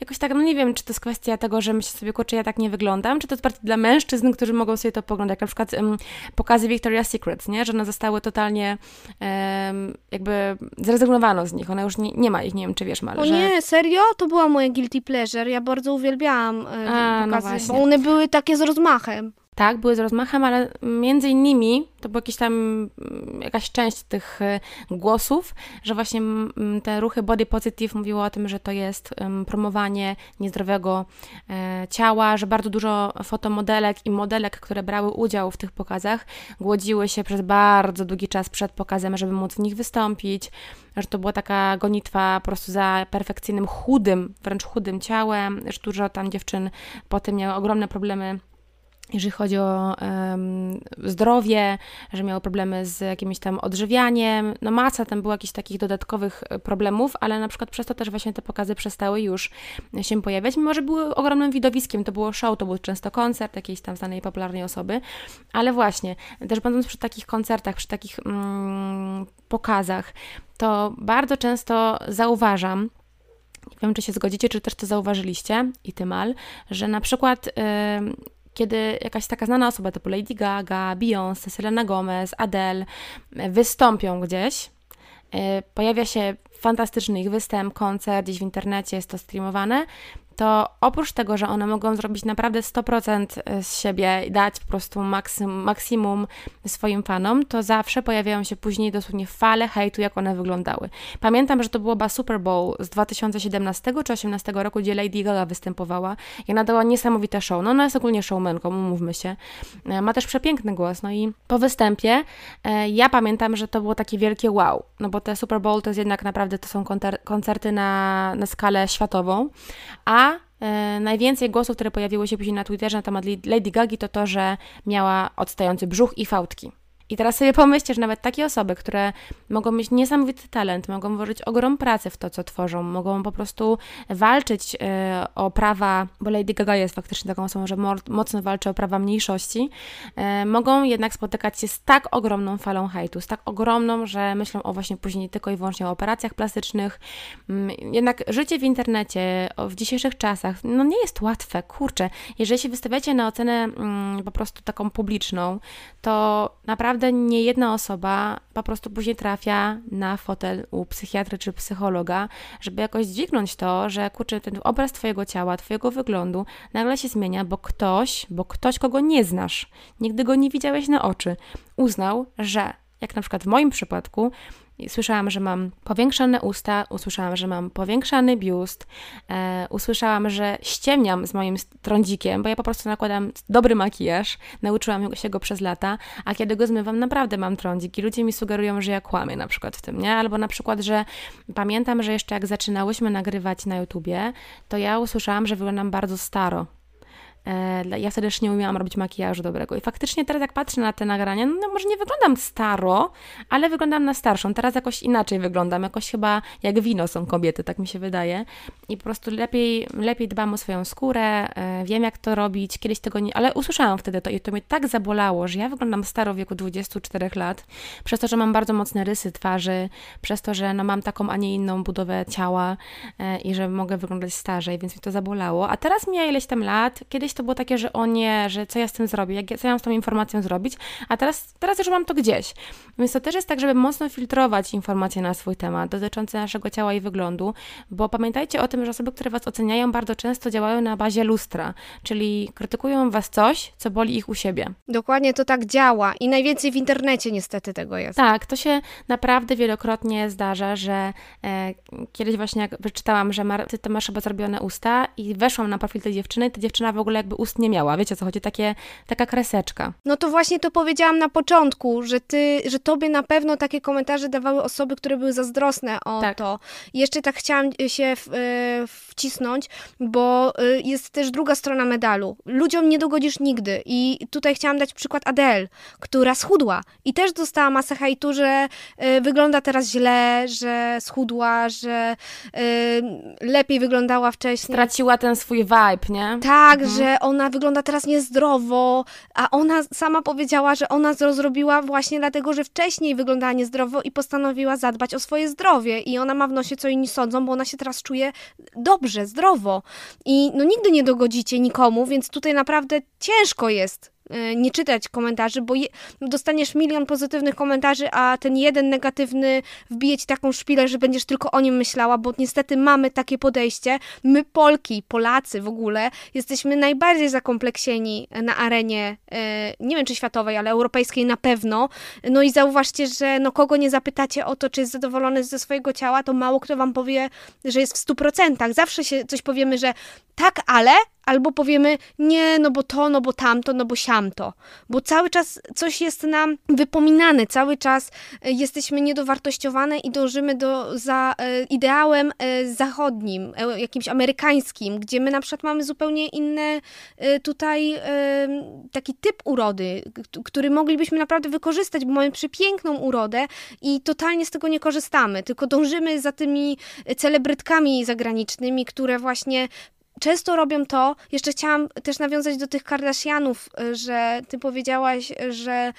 jakoś tak, no nie wiem, czy to jest kwestia tego, że myślę sobie, kurczę, ja tak nie wyglądam, czy to jest bardziej dla mężczyzn, którzy mogą sobie to poglądać, jak na przykład um, pokazy Victoria's Secret, nie? Że one zostały totalnie um, jakby zrezygnowano z nich, one już nie, nie ma ich, nie wiem, czy wiesz, Mal, O że... nie, serio? To była moja guilty pleasure, ja bardzo uwielbiałam e, A, no pokazy, no bo one były takie z rozmachem. Tak, były z rozmachem, ale między innymi to była jakaś tam mm, jakaś część tych y, głosów, że właśnie mm, te ruchy body positive mówiło o tym, że to jest promowanie niezdrowego e, ciała, że bardzo dużo fotomodelek i modelek, które brały udział w tych pokazach, głodziły się przez bardzo długi czas przed pokazem, żeby móc w nich wystąpić, że to była taka gonitwa po prostu za perfekcyjnym, chudym, wręcz chudym ciałem, że dużo tam dziewczyn potem miały ogromne problemy jeżeli chodzi o um, zdrowie, że miały problemy z jakimś tam odżywianiem, no masa tam było jakichś takich dodatkowych e, problemów, ale na przykład przez to też właśnie te pokazy przestały już się pojawiać, mimo że były ogromnym widowiskiem, to było show, to był często koncert jakiejś tam znanej, popularnej osoby, ale właśnie, też będąc przy takich koncertach, przy takich mm, pokazach, to bardzo często zauważam, nie wiem, czy się zgodzicie, czy też to zauważyliście, i ty mal, że na przykład... Yy, kiedy jakaś taka znana osoba typu Lady Gaga, Beyoncé, Selena Gomez, Adele wystąpią gdzieś, e, pojawia się fantastyczny ich występ, koncert, gdzieś w internecie jest to streamowane, to oprócz tego, że one mogą zrobić naprawdę 100% e, z siebie i dać po prostu maksym, maksimum swoim fanom, to zawsze pojawiają się później dosłownie fale hejtu, jak one wyglądały. Pamiętam, że to chyba Super Bowl z 2017 czy 2018 roku, gdzie Lady Gaga występowała i nadała niesamowite show. No ona jest ogólnie showmanką, umówmy się. E, ma też przepiękny głos, no i po występie e, ja pamiętam, że to było takie wielkie wow, no bo te Super Bowl to jest jednak naprawdę, to są koncerty na, na skalę światową, a E, najwięcej głosów, które pojawiły się później na Twitterze na temat Lady Gagi, to to, że miała odstający brzuch i fałdki. I teraz sobie pomyślcie, że nawet takie osoby, które mogą mieć niesamowity talent, mogą włożyć ogrom pracy w to, co tworzą, mogą po prostu walczyć e, o prawa, bo Lady Gaga jest faktycznie taką osobą, że mocno walczy o prawa mniejszości, e, mogą jednak spotykać się z tak ogromną falą hejtu, z tak ogromną, że myślą o właśnie później tylko i wyłącznie o operacjach plastycznych. Mm, jednak życie w internecie w dzisiejszych czasach, no nie jest łatwe, kurczę. Jeżeli się wystawiacie na ocenę mm, po prostu taką publiczną, to naprawdę nie jedna osoba po prostu później trafia na fotel u psychiatry czy psychologa, żeby jakoś dźwignąć to, że kurczę, ten obraz Twojego ciała, Twojego wyglądu nagle się zmienia, bo ktoś, bo ktoś, kogo nie znasz, nigdy go nie widziałeś na oczy, uznał, że jak na przykład w moim przypadku, Słyszałam, że mam powiększone usta, usłyszałam, że mam powiększany biust, e, usłyszałam, że ściemniam z moim trądzikiem, bo ja po prostu nakładam dobry makijaż, nauczyłam się go przez lata, a kiedy go zmywam, naprawdę mam trądzik i ludzie mi sugerują, że ja kłamię na przykład w tym, nie? Albo na przykład, że pamiętam, że jeszcze jak zaczynałyśmy nagrywać na YouTubie, to ja usłyszałam, że wyglądam bardzo staro, ja wtedy nie umiałam robić makijażu dobrego. I faktycznie teraz jak patrzę na te nagrania, no może nie wyglądam staro, ale wyglądam na starszą. Teraz jakoś inaczej wyglądam, jakoś chyba jak wino są kobiety, tak mi się wydaje. I po prostu lepiej, lepiej dbam o swoją skórę, e, wiem jak to robić. Kiedyś tego nie... Ale usłyszałam wtedy to i to mnie tak zabolało, że ja wyglądam staro w wieku 24 lat, przez to, że mam bardzo mocne rysy twarzy, przez to, że no mam taką, a nie inną budowę ciała e, i że mogę wyglądać starzej, więc mi to zabolało. A teraz mija ileś tam lat, kiedyś to było takie, że o nie, że co ja z tym zrobię, co ja mam z tą informacją zrobić, a teraz, teraz już mam to gdzieś. Więc to też jest tak, żeby mocno filtrować informacje na swój temat dotyczące naszego ciała i wyglądu, bo pamiętajcie o tym, że osoby, które Was oceniają, bardzo często działają na bazie lustra, czyli krytykują Was coś, co boli ich u siebie. Dokładnie to tak działa i najwięcej w internecie niestety tego jest. Tak, to się naprawdę wielokrotnie zdarza, że e, kiedyś właśnie jak wyczytałam, że Mar- ty, ty masz chyba zrobione usta i weszłam na profil tej dziewczyny, ta dziewczyna w ogóle jakby ust nie miała. Wiecie co chodzi? Takie, taka kreseczka. No to właśnie to powiedziałam na początku, że ty, że tobie na pewno takie komentarze dawały osoby, które były zazdrosne o tak. to. Jeszcze tak chciałam się w, y, wcisnąć, bo y, jest też druga strona medalu. Ludziom nie dogodzisz nigdy. I tutaj chciałam dać przykład Adele, która schudła i też dostała masę hejtu, że y, wygląda teraz źle, że schudła, że lepiej wyglądała wcześniej. Straciła ten swój vibe, nie? Tak, mhm. że ona wygląda teraz niezdrowo, a ona sama powiedziała, że ona to zrobiła właśnie dlatego, że wcześniej wyglądała niezdrowo i postanowiła zadbać o swoje zdrowie. I ona ma w nosie co inni sądzą, bo ona się teraz czuje dobrze, zdrowo. I no nigdy nie dogodzicie nikomu, więc tutaj naprawdę ciężko jest nie czytać komentarzy, bo je, dostaniesz milion pozytywnych komentarzy, a ten jeden negatywny wbije ci taką szpilę, że będziesz tylko o nim myślała, bo niestety mamy takie podejście. My, Polki, Polacy w ogóle, jesteśmy najbardziej zakompleksieni na arenie, e, nie wiem czy światowej, ale europejskiej na pewno. No i zauważcie, że no kogo nie zapytacie o to, czy jest zadowolony ze swojego ciała, to mało kto wam powie, że jest w 100%. Zawsze się coś powiemy, że tak, ale, albo powiemy nie, no bo to, no bo tamto, no bo siamto. Bo cały czas coś jest nam wypominane, cały czas e, jesteśmy niedowartościowane i dążymy do, za e, ideałem e, zachodnim, jakimś amerykańskim, gdzie my na przykład mamy zupełnie inny tutaj taki typ urody, który moglibyśmy naprawdę wykorzystać, bo mamy przepiękną urodę i totalnie z tego nie korzystamy, tylko dążymy za tymi celebrytkami zagranicznymi, które właśnie często robią to, jeszcze chciałam też nawiązać do tych Kardashianów, y, że ty powiedziałaś, że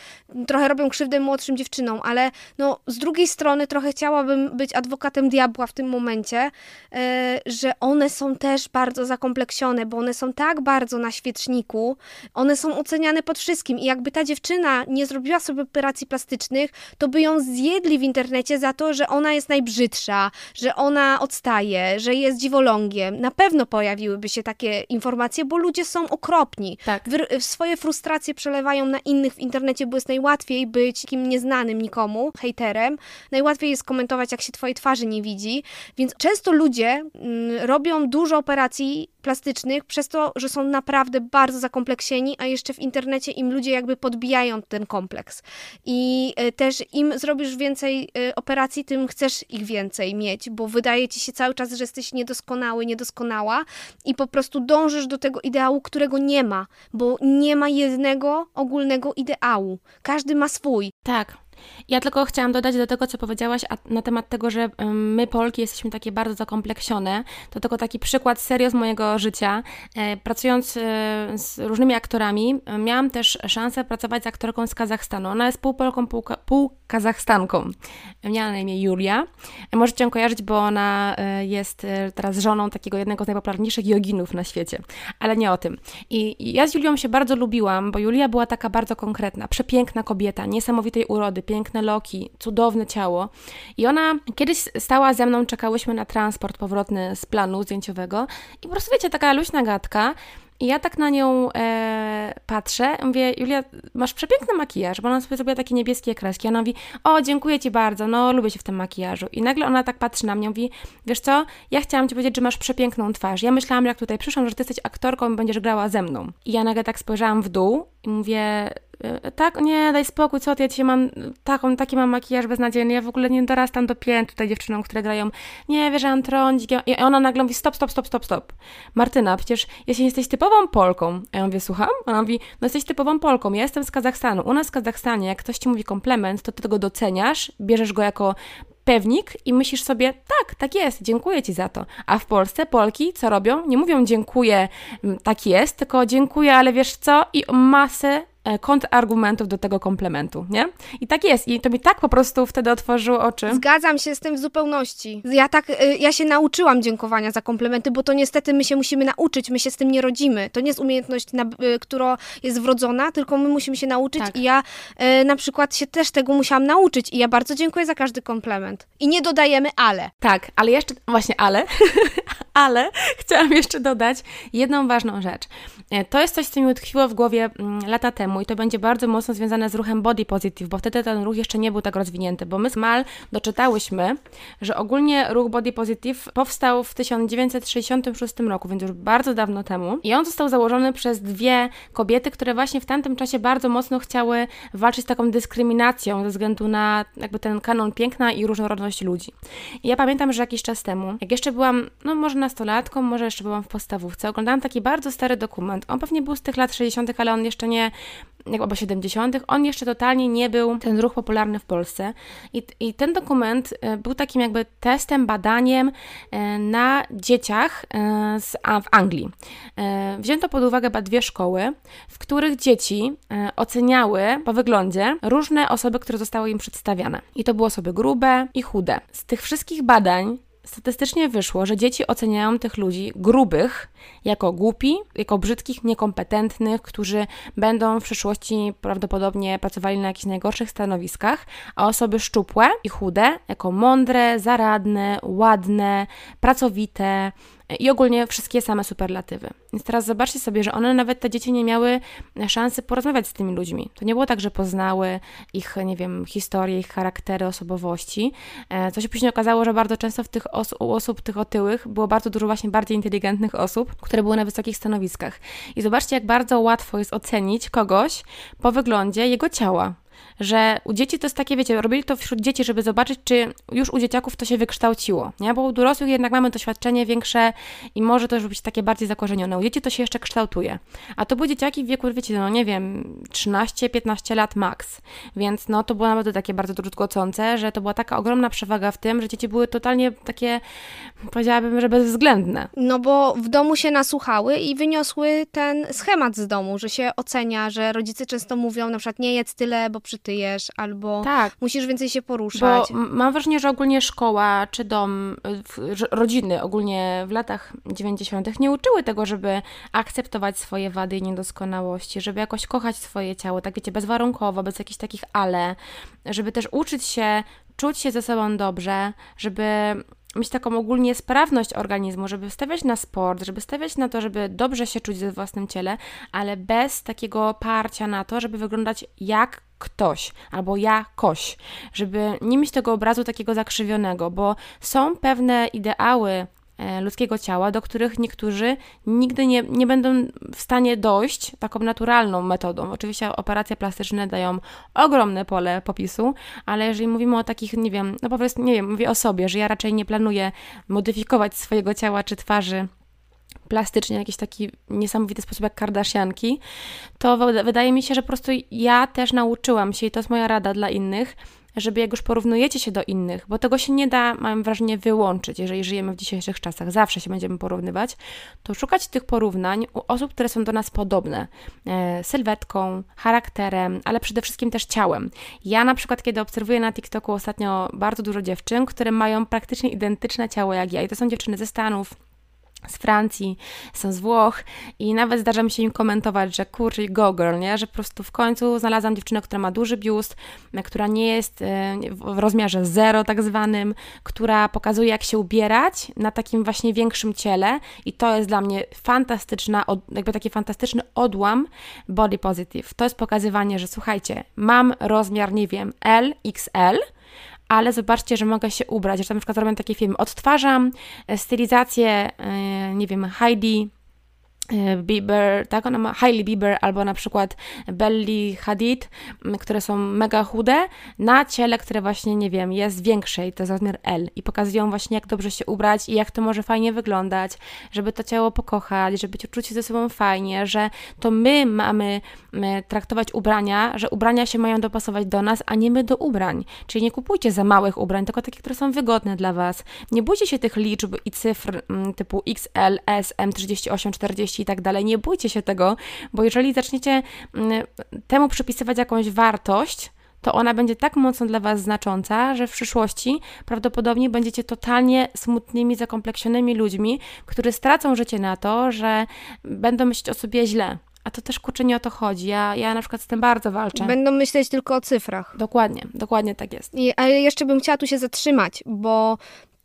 trochę robią krzywdę młodszym dziewczynom, ale no z drugiej strony trochę chciałabym być adwokatem diabła w tym momencie, y, że one są też bardzo zakompleksione, bo one są tak bardzo na świeczniku, one są oceniane pod wszystkim i jakby ta dziewczyna nie zrobiła sobie operacji plastycznych, to by ją zjedli w internecie za to, że ona jest najbrzydsza, że ona odstaje, że jest dziwolągiem. Na pewno pojawiły pojawiłyby się takie informacje, bo ludzie są okropni. Tak. W, swoje frustracje przelewają na innych w internecie, bo jest najłatwiej być kim nieznanym nikomu, hejterem. Najłatwiej jest komentować, jak się twojej twarzy nie widzi. Więc często ludzie mm, robią dużo operacji plastycznych przez to, że są naprawdę bardzo zakompleksieni, a jeszcze w internecie im ludzie jakby podbijają ten kompleks. I e, też im zrobisz więcej e, operacji, tym chcesz ich więcej mieć, bo wydaje ci się cały czas, że jesteś niedoskonały, niedoskonała i po prostu dążysz do tego ideału, którego nie ma, bo nie ma jednego ogólnego ideału. Każdy ma swój. Tak. Ja tylko chciałam dodać do tego, co powiedziałaś na temat tego, że my, Polki, jesteśmy takie bardzo zakompleksione. To tylko taki przykład serio z mojego życia. E, pracując e, z różnymi aktorami, e, miałam też szansę pracować z aktorką z Kazachstanu. Ona jest pół Polką, pół, pół Kazachstanką. Miała na imię Julia. Możecie ją kojarzyć, bo ona jest teraz żoną takiego jednego z najpopularniejszych joginów na świecie. Ale nie o tym. I ja z Julią się bardzo lubiłam, bo Julia była taka bardzo konkretna, przepiękna kobieta, niesamowitej urody, piękne loki, cudowne ciało. I ona kiedyś stała ze mną, czekałyśmy na transport powrotny z planu zdjęciowego i po prostu wiecie, taka luźna gadka. I ja tak na nią e, patrzę, mówię, Julia, masz przepiękny makijaż, bo ona sobie zrobiła takie niebieskie kreski. Ona mówi, o, dziękuję Ci bardzo, no, lubię się w tym makijażu. I nagle ona tak patrzy na mnie, mówi, wiesz co, ja chciałam Ci powiedzieć, że masz przepiękną twarz. Ja myślałam, jak tutaj przyszłam, że Ty jesteś aktorką i będziesz grała ze mną. I ja nagle tak spojrzałam w dół i mówię, tak, nie, daj spokój, co ty, ja dzisiaj mam taką, taki mam makijaż beznadziejny, ja w ogóle nie dorastam do pięt tutaj dziewczynom, które grają, nie, wiesz, że trądzik, i ona nagle mówi, stop, stop, stop, stop, stop. Martyna, przecież jeśli jesteś typową Polką, a ja mówię, słucham? Ona mówi, no jesteś typową Polką, ja jestem z Kazachstanu, u nas w Kazachstanie, jak ktoś ci mówi komplement, to ty tego doceniasz, bierzesz go jako pewnik i myślisz sobie, tak, tak jest, dziękuję Ci za to. A w Polsce Polki co robią? Nie mówią dziękuję, tak jest, tylko dziękuję, ale wiesz co? I masę E, kontrargumentów do tego komplementu, nie? I tak jest. I to mi tak po prostu wtedy otworzyło oczy. Zgadzam się z tym w zupełności. Ja tak, y, ja się nauczyłam dziękowania za komplementy, bo to niestety my się musimy nauczyć, my się z tym nie rodzimy. To nie jest umiejętność, y, która jest wrodzona, tylko my musimy się nauczyć tak. i ja na przykład się też tego musiałam nauczyć i ja bardzo dziękuję za każdy komplement. I nie dodajemy ale. Tak, ale jeszcze, właśnie ale, *laughs* ale *laughs* chciałam jeszcze dodać jedną ważną rzecz. E, to jest coś, co mi utkwiło w głowie mm, lata temu i to będzie bardzo mocno związane z ruchem body positive, bo wtedy ten ruch jeszcze nie był tak rozwinięty, bo my z Mal doczytałyśmy, że ogólnie ruch body positive powstał w 1966 roku, więc już bardzo dawno temu i on został założony przez dwie kobiety, które właśnie w tamtym czasie bardzo mocno chciały walczyć z taką dyskryminacją ze względu na jakby ten kanon piękna i różnorodność ludzi. I ja pamiętam, że jakiś czas temu, jak jeszcze byłam, no może nastolatką, może jeszcze byłam w podstawówce, oglądałam taki bardzo stary dokument. On pewnie był z tych lat 60., ale on jeszcze nie, albo 70., on jeszcze totalnie nie był ten ruch popularny w Polsce. I, I ten dokument e, był takim jakby testem, badaniem e, na dzieciach e, z, w Anglii. Wzięto pod uwagę dwie szkoły, w których dzieci oceniały po wyglądzie różne osoby, które zostały im przedstawiane. I to były osoby grube i chude. Z tych wszystkich badań statystycznie wyszło, że dzieci oceniają tych ludzi grubych jako głupi, jako brzydkich, niekompetentnych, którzy będą w przyszłości prawdopodobnie pracowali na jakichś najgorszych stanowiskach, a osoby szczupłe i chude jako mądre, zaradne, ładne, pracowite, i ogólnie wszystkie same superlatywy. Więc teraz zobaczcie sobie, że one nawet te dzieci nie miały szansy porozmawiać z tymi ludźmi. To nie było tak, że poznały ich, nie wiem, historię, ich charaktery, osobowości. E, co się później okazało, że bardzo często w tych os u osób tych otyłych było bardzo dużo właśnie bardziej inteligentnych osób, które były na wysokich stanowiskach. I zobaczcie, jak bardzo łatwo jest ocenić kogoś po wyglądzie jego ciała że u dzieci to jest takie, wiecie, robili to wśród dzieci, żeby zobaczyć, czy już u dzieciaków to się wykształciło, nie? Bo u dorosłych jednak mamy doświadczenie większe i może to już być takie bardziej zakorzenione. U dzieci to się jeszcze kształtuje. A to były dzieciaki w wieku, wiecie, no nie wiem, 13-15 lat max. Więc no to było naprawdę takie bardzo druzgocące, że to była taka ogromna przewaga w tym, że dzieci były totalnie takie, powiedziałabym, że bezwzględne. No bo w domu się nasłuchały i wyniosły ten schemat z domu, że się ocenia, że rodzice często mówią na przykład nie jedz tyle, bo przytyjesz, albo tak. musisz więcej się poruszać. Bo mam wrażenie, że ogólnie szkoła czy dom, rodziny ogólnie w latach 90. nie uczyły tego, żeby akceptować swoje wady i niedoskonałości, żeby jakoś kochać swoje ciało, tak wiecie, bezwarunkowo, bez jakichś takich ale, żeby też uczyć się, czuć się ze sobą dobrze, żeby mieć taką ogólnie sprawność organizmu, żeby stawiać na sport, żeby stawiać na to, żeby dobrze się czuć ze własnym ciele, ale bez takiego parcia na to, żeby wyglądać jak ktoś albo jakoś, żeby nie mieć tego obrazu takiego zakrzywionego, bo są pewne ideały e, ludzkiego ciała, do których niektórzy nigdy nie, nie będą w stanie dojść taką naturalną metodą. Oczywiście operacje plastyczne dają ogromne pole popisu, ale jeżeli mówimy o takich, nie wiem, no po prostu, nie wiem, mówię o sobie, że ja raczej nie planuję modyfikować swojego ciała czy twarzy plastycznie, jakiś taki niesamowity sposób jak Kardashianki, to wydaje mi się, że po prostu ja też nauczyłam się i to jest moja rada dla innych, żeby jak już porównujecie się do innych, bo tego się nie da, mam wrażenie, wyłączyć, jeżeli żyjemy w dzisiejszych czasach, zawsze się będziemy porównywać, to szukać tych porównań u osób, które są do nas podobne, e, sylwetką, charakterem, ale przede wszystkim też ciałem. Ja na przykład, kiedy obserwuję na TikToku ostatnio bardzo dużo dziewczyn, które mają praktycznie identyczne ciało jak ja i to są dziewczyny ze Stanów, z Francji, są z Włoch i nawet zdarza mi się im komentować, że kurczę, go girl, nie? że po prostu w końcu znalazłam dziewczynę, która ma duży biust, która nie jest e, w rozmiarze zero tak zwanym, która pokazuje jak się ubierać na takim właśnie większym ciele i to jest dla mnie fantastyczna, jakby taki fantastyczny odłam body positive. To jest pokazywanie, że słuchajcie, mam rozmiar, nie wiem, L, XL, ale zobaczcie, że mogę się ubrać, że na przykład robię taki film, odtwarzam e, stylizację, e, nie wiem, Heidi Bieber, tak, ona ma Hailey Bieber albo na przykład Belly Hadid, które są mega chude, na ciele, które właśnie, nie wiem, jest większe i to jest rozmiar L i pokazują właśnie, jak dobrze się ubrać i jak to może fajnie wyglądać, żeby to ciało pokochać, żeby czuć się ze sobą fajnie, że to my mamy traktować ubrania, że ubrania się mają dopasować do nas, a nie my do ubrań. Czyli nie kupujcie za małych ubrań, tylko takie, które są wygodne dla Was. Nie bójcie się tych liczb i cyfr typu XL, S, M, 38, 40 i tak dalej. Nie bójcie się tego, bo jeżeli zaczniecie mm, temu przypisywać jakąś wartość, to ona będzie tak mocno dla Was znacząca, że w przyszłości prawdopodobnie będziecie totalnie smutnymi, zakompleksionymi ludźmi, którzy stracą życie na to, że będą myśleć o sobie źle. A to też kurczę nie o to chodzi. Ja, ja na przykład z tym bardzo walczę. Będą myśleć tylko o cyfrach. Dokładnie, dokładnie tak jest. I, ale jeszcze bym chciała tu się zatrzymać, bo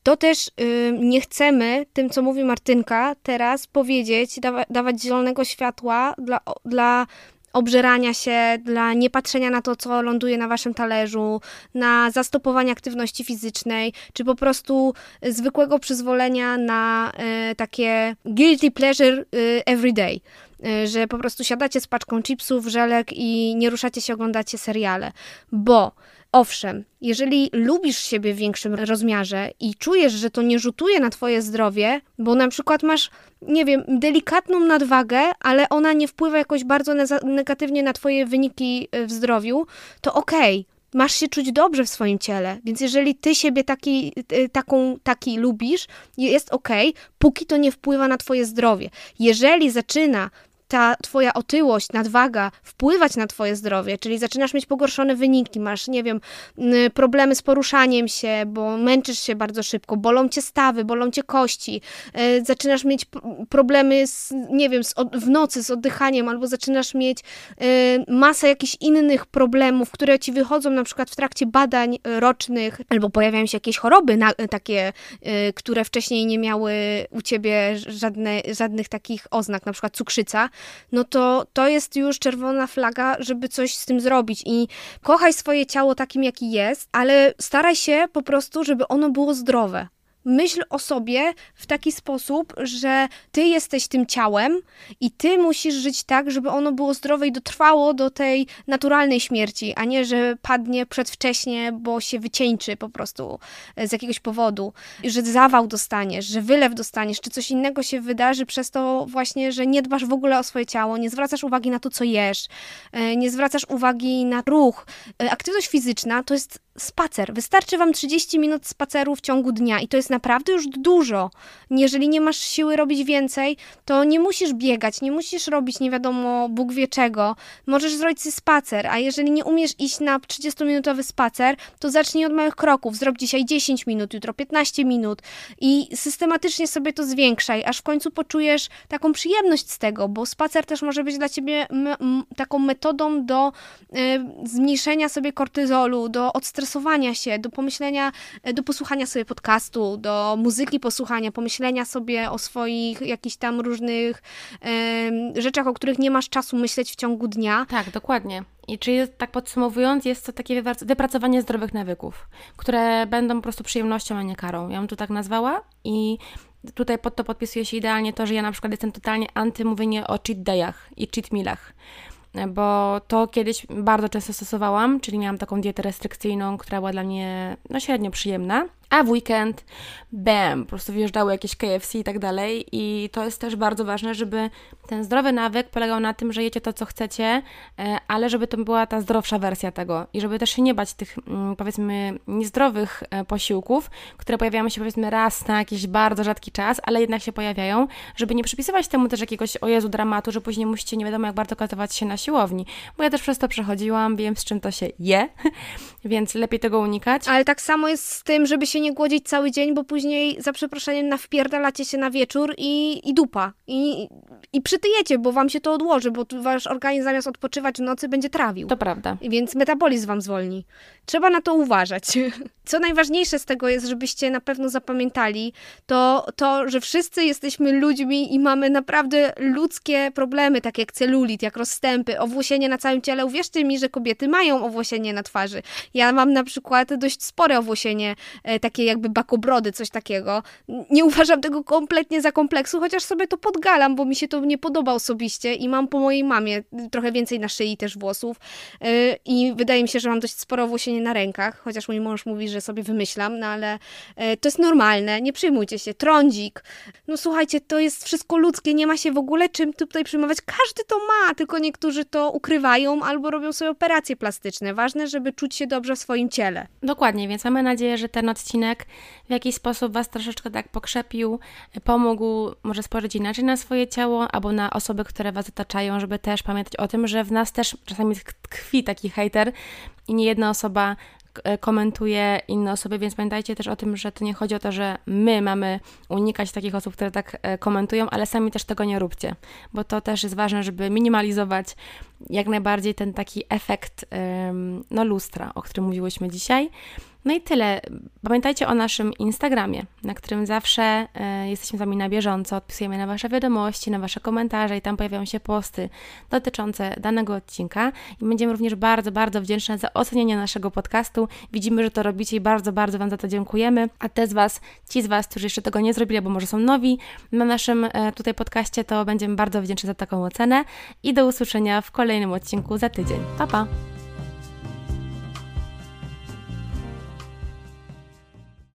to też y, nie chcemy tym, co mówi Martynka, teraz powiedzieć, dawa, dawać zielonego światła dla, dla obżerania się, dla niepatrzenia na to, co ląduje na waszym talerzu, na zastopowanie aktywności fizycznej, czy po prostu zwykłego przyzwolenia na y, takie guilty pleasure y, every day y, że po prostu siadacie z paczką chipsów, żelek i nie ruszacie się, oglądacie seriale. Bo Owszem, jeżeli lubisz siebie w większym rozmiarze i czujesz, że to nie rzutuje na twoje zdrowie, bo na przykład masz, nie wiem, delikatną nadwagę, ale ona nie wpływa jakoś bardzo negatywnie na twoje wyniki e, w zdrowiu, to okej. Okay masz się czuć dobrze w swoim ciele. Więc jeżeli ty siebie taki, e, taką, taki lubisz, jest ok, póki to nie wpływa na twoje zdrowie. Jeżeli zaczyna ta twoja otyłość, nadwaga wpływać na twoje zdrowie, czyli zaczynasz mieć pogorszone wyniki, masz, nie wiem, problemy z poruszaniem się, bo męczysz się bardzo szybko, bolą cię stawy, bolą cię kości, e, zaczynasz mieć problemy z, nie wiem, z, w nocy z oddychaniem, albo zaczynasz mieć e, masę jakichś innych problemów, które ci wychodzą na przykład w trakcie badań e, rocznych, albo pojawiają się jakieś choroby na, takie, które wcześniej nie miały u ciebie żadne, żadnych takich oznak, na przykład cukrzyca, no to to jest już czerwona flaga, żeby coś z tym zrobić. I kochaj swoje ciało takim, jaki jest, ale staraj się po prostu, żeby ono było zdrowe myśl o sobie w taki sposób, że ty jesteś tym ciałem i ty musisz żyć tak, żeby ono było zdrowe i dotrwało do tej naturalnej śmierci, a nie, że padnie przedwcześnie, bo się wycieńczy po prostu z jakiegoś powodu, że zawał dostaniesz, że wylew dostaniesz, czy coś innego się wydarzy przez to właśnie, że nie dbasz w ogóle o swoje ciało, nie zwracasz uwagi na to, co jesz, e, nie zwracasz uwagi na ruch. E, aktywność fizyczna to jest spacer. Wystarczy wam 30 minut spaceru w ciągu dnia i to jest naprawdę już dużo. Jeżeli nie masz siły robić więcej, to nie musisz biegać, nie musisz robić nie wiadomo Bóg wie czego. Możesz zrobić sobie spacer, a jeżeli nie umiesz iść na 30-minutowy spacer, to zacznij od małych kroków. Zrób dzisiaj 10 minut, jutro 15 minut i systematycznie sobie to zwiększaj, aż w końcu poczujesz taką przyjemność z tego, bo spacer też może być dla ciebie taką metodą do y, zmniejszenia sobie kortyzolu, do odstresowania stresowania się, do pomyślenia, e, do posłuchania sobie podcastu, do muzyki posłuchania, pomyślenia sobie o swoich jakichś tam różnych rzeczach, o których nie masz czasu myśleć w ciągu dnia. Tak, dokładnie. I czyli tak podsumowując, jest to takie wypracowanie zdrowych nawyków, które będą po prostu przyjemnością, a nie karą. Ja bym to tak nazwała i tutaj pod to podpisuje się idealnie to, że ja na przykład jestem totalnie anty mówienie o cheat dayach i cheat mealach bo to kiedyś bardzo często stosowałam, czyli miałam taką dietę restrykcyjną, która była dla mnie no, średnio przyjemna. A w weekend, bam, po prostu wjeżdżały jakieś KFC i tak dalej. I to jest też bardzo ważne, żeby ten zdrowy nawyk polegał na tym, że jecie to, co chcecie, e, ale żeby to była ta zdrowsza wersja tego. I żeby też się nie bać tych, mm, powiedzmy, niezdrowych e, posiłków, które pojawiają się, powiedzmy, raz na jakiś bardzo rzadki czas, ale jednak się pojawiają, żeby nie przypisywać temu też jakiegoś, o Jezu, dramatu, że później musicie nie wiadomo jak bardzo kazować się na siłowni. Bo ja też przez to przechodziłam, wiem z czym to się je, *laughs* więc lepiej tego unikać. Ale tak samo jest z tym, żeby się się nie głodzić cały dzień, bo później za przeproszeniem nawpierdalacie się na wieczór i, i dupa. I, I przytyjecie, bo wam się to odłoży, bo wasz organizm zamiast odpoczywać w nocy będzie trawił. To prawda. Więc metabolizm wam zwolni. Trzeba na to uważać. *laughs* Co najważniejsze z tego jest, żebyście na pewno zapamiętali, to to, że wszyscy jesteśmy ludźmi i mamy naprawdę ludzkie problemy, takie jak celulit, jak rozstępy, owłosienie na całym ciele. Uwierzcie mi, że kobiety mają owłosienie na twarzy. Ja mam na przykład dość spore owłosienie, e, takie jakby bakobrody, coś takiego. Nie uważam tego kompletnie za kompleksu, chociaż sobie to podgalam, bo mi się to nie podoba osobiście i mam po mojej mamie trochę więcej na szyi też włosów e, i wydaje mi się, że mam dość sporo owłosienie na rękach, chociaż mój mąż mówi, że sobie wymyślam, no ale e, to jest normalne, nie przyjmujcie się. Trądzik. No słuchajcie, to jest wszystko ludzkie, nie ma się w ogóle czym tutaj przyjmować. Każdy to ma, tylko niektórzy to ukrywają albo robią sobie operacje plastyczne. Ważne, żeby czuć się dobrze w swoim ciele. Dokładnie, więc mamy nadzieję, że ten odcinek w jakiś sposób Was troszeczkę tak pokrzepił, pomógł może spojrzeć inaczej na swoje ciało albo na osoby, które Was otaczają, żeby też pamiętać o tym, że w nas też czasami tkwi taki hater i nie jedna osoba E, komentuje inne osoby, więc pamiętajcie też o tym, że to nie chodzi o to, że my mamy unikać takich osób, które tak e, komentują, ale sami też tego nie róbcie, bo to też jest ważne, żeby minimalizować jak najbardziej ten taki efekt no, lustra, o którym mówiłyśmy dzisiaj. No i tyle. Pamiętajcie o naszym Instagramie, na którym zawsze e, jesteśmy z Wami na bieżąco, odpisujemy na Wasze wiadomości, na Wasze komentarze i tam pojawiają się posty dotyczące danego odcinka. I będziemy również bardzo, bardzo wdzięczne za ocenienie naszego podcastu. Widzimy, że to robicie i bardzo, bardzo Wam za to dziękujemy. A te z Was, ci z Was, którzy jeszcze tego nie zrobili, bo może są nowi na naszym e, tutaj podcaście, to będziemy bardzo wdzięczni za taką ocenę. I do usłyszenia w kolejnym odcinku za tydzień. Pa, pa!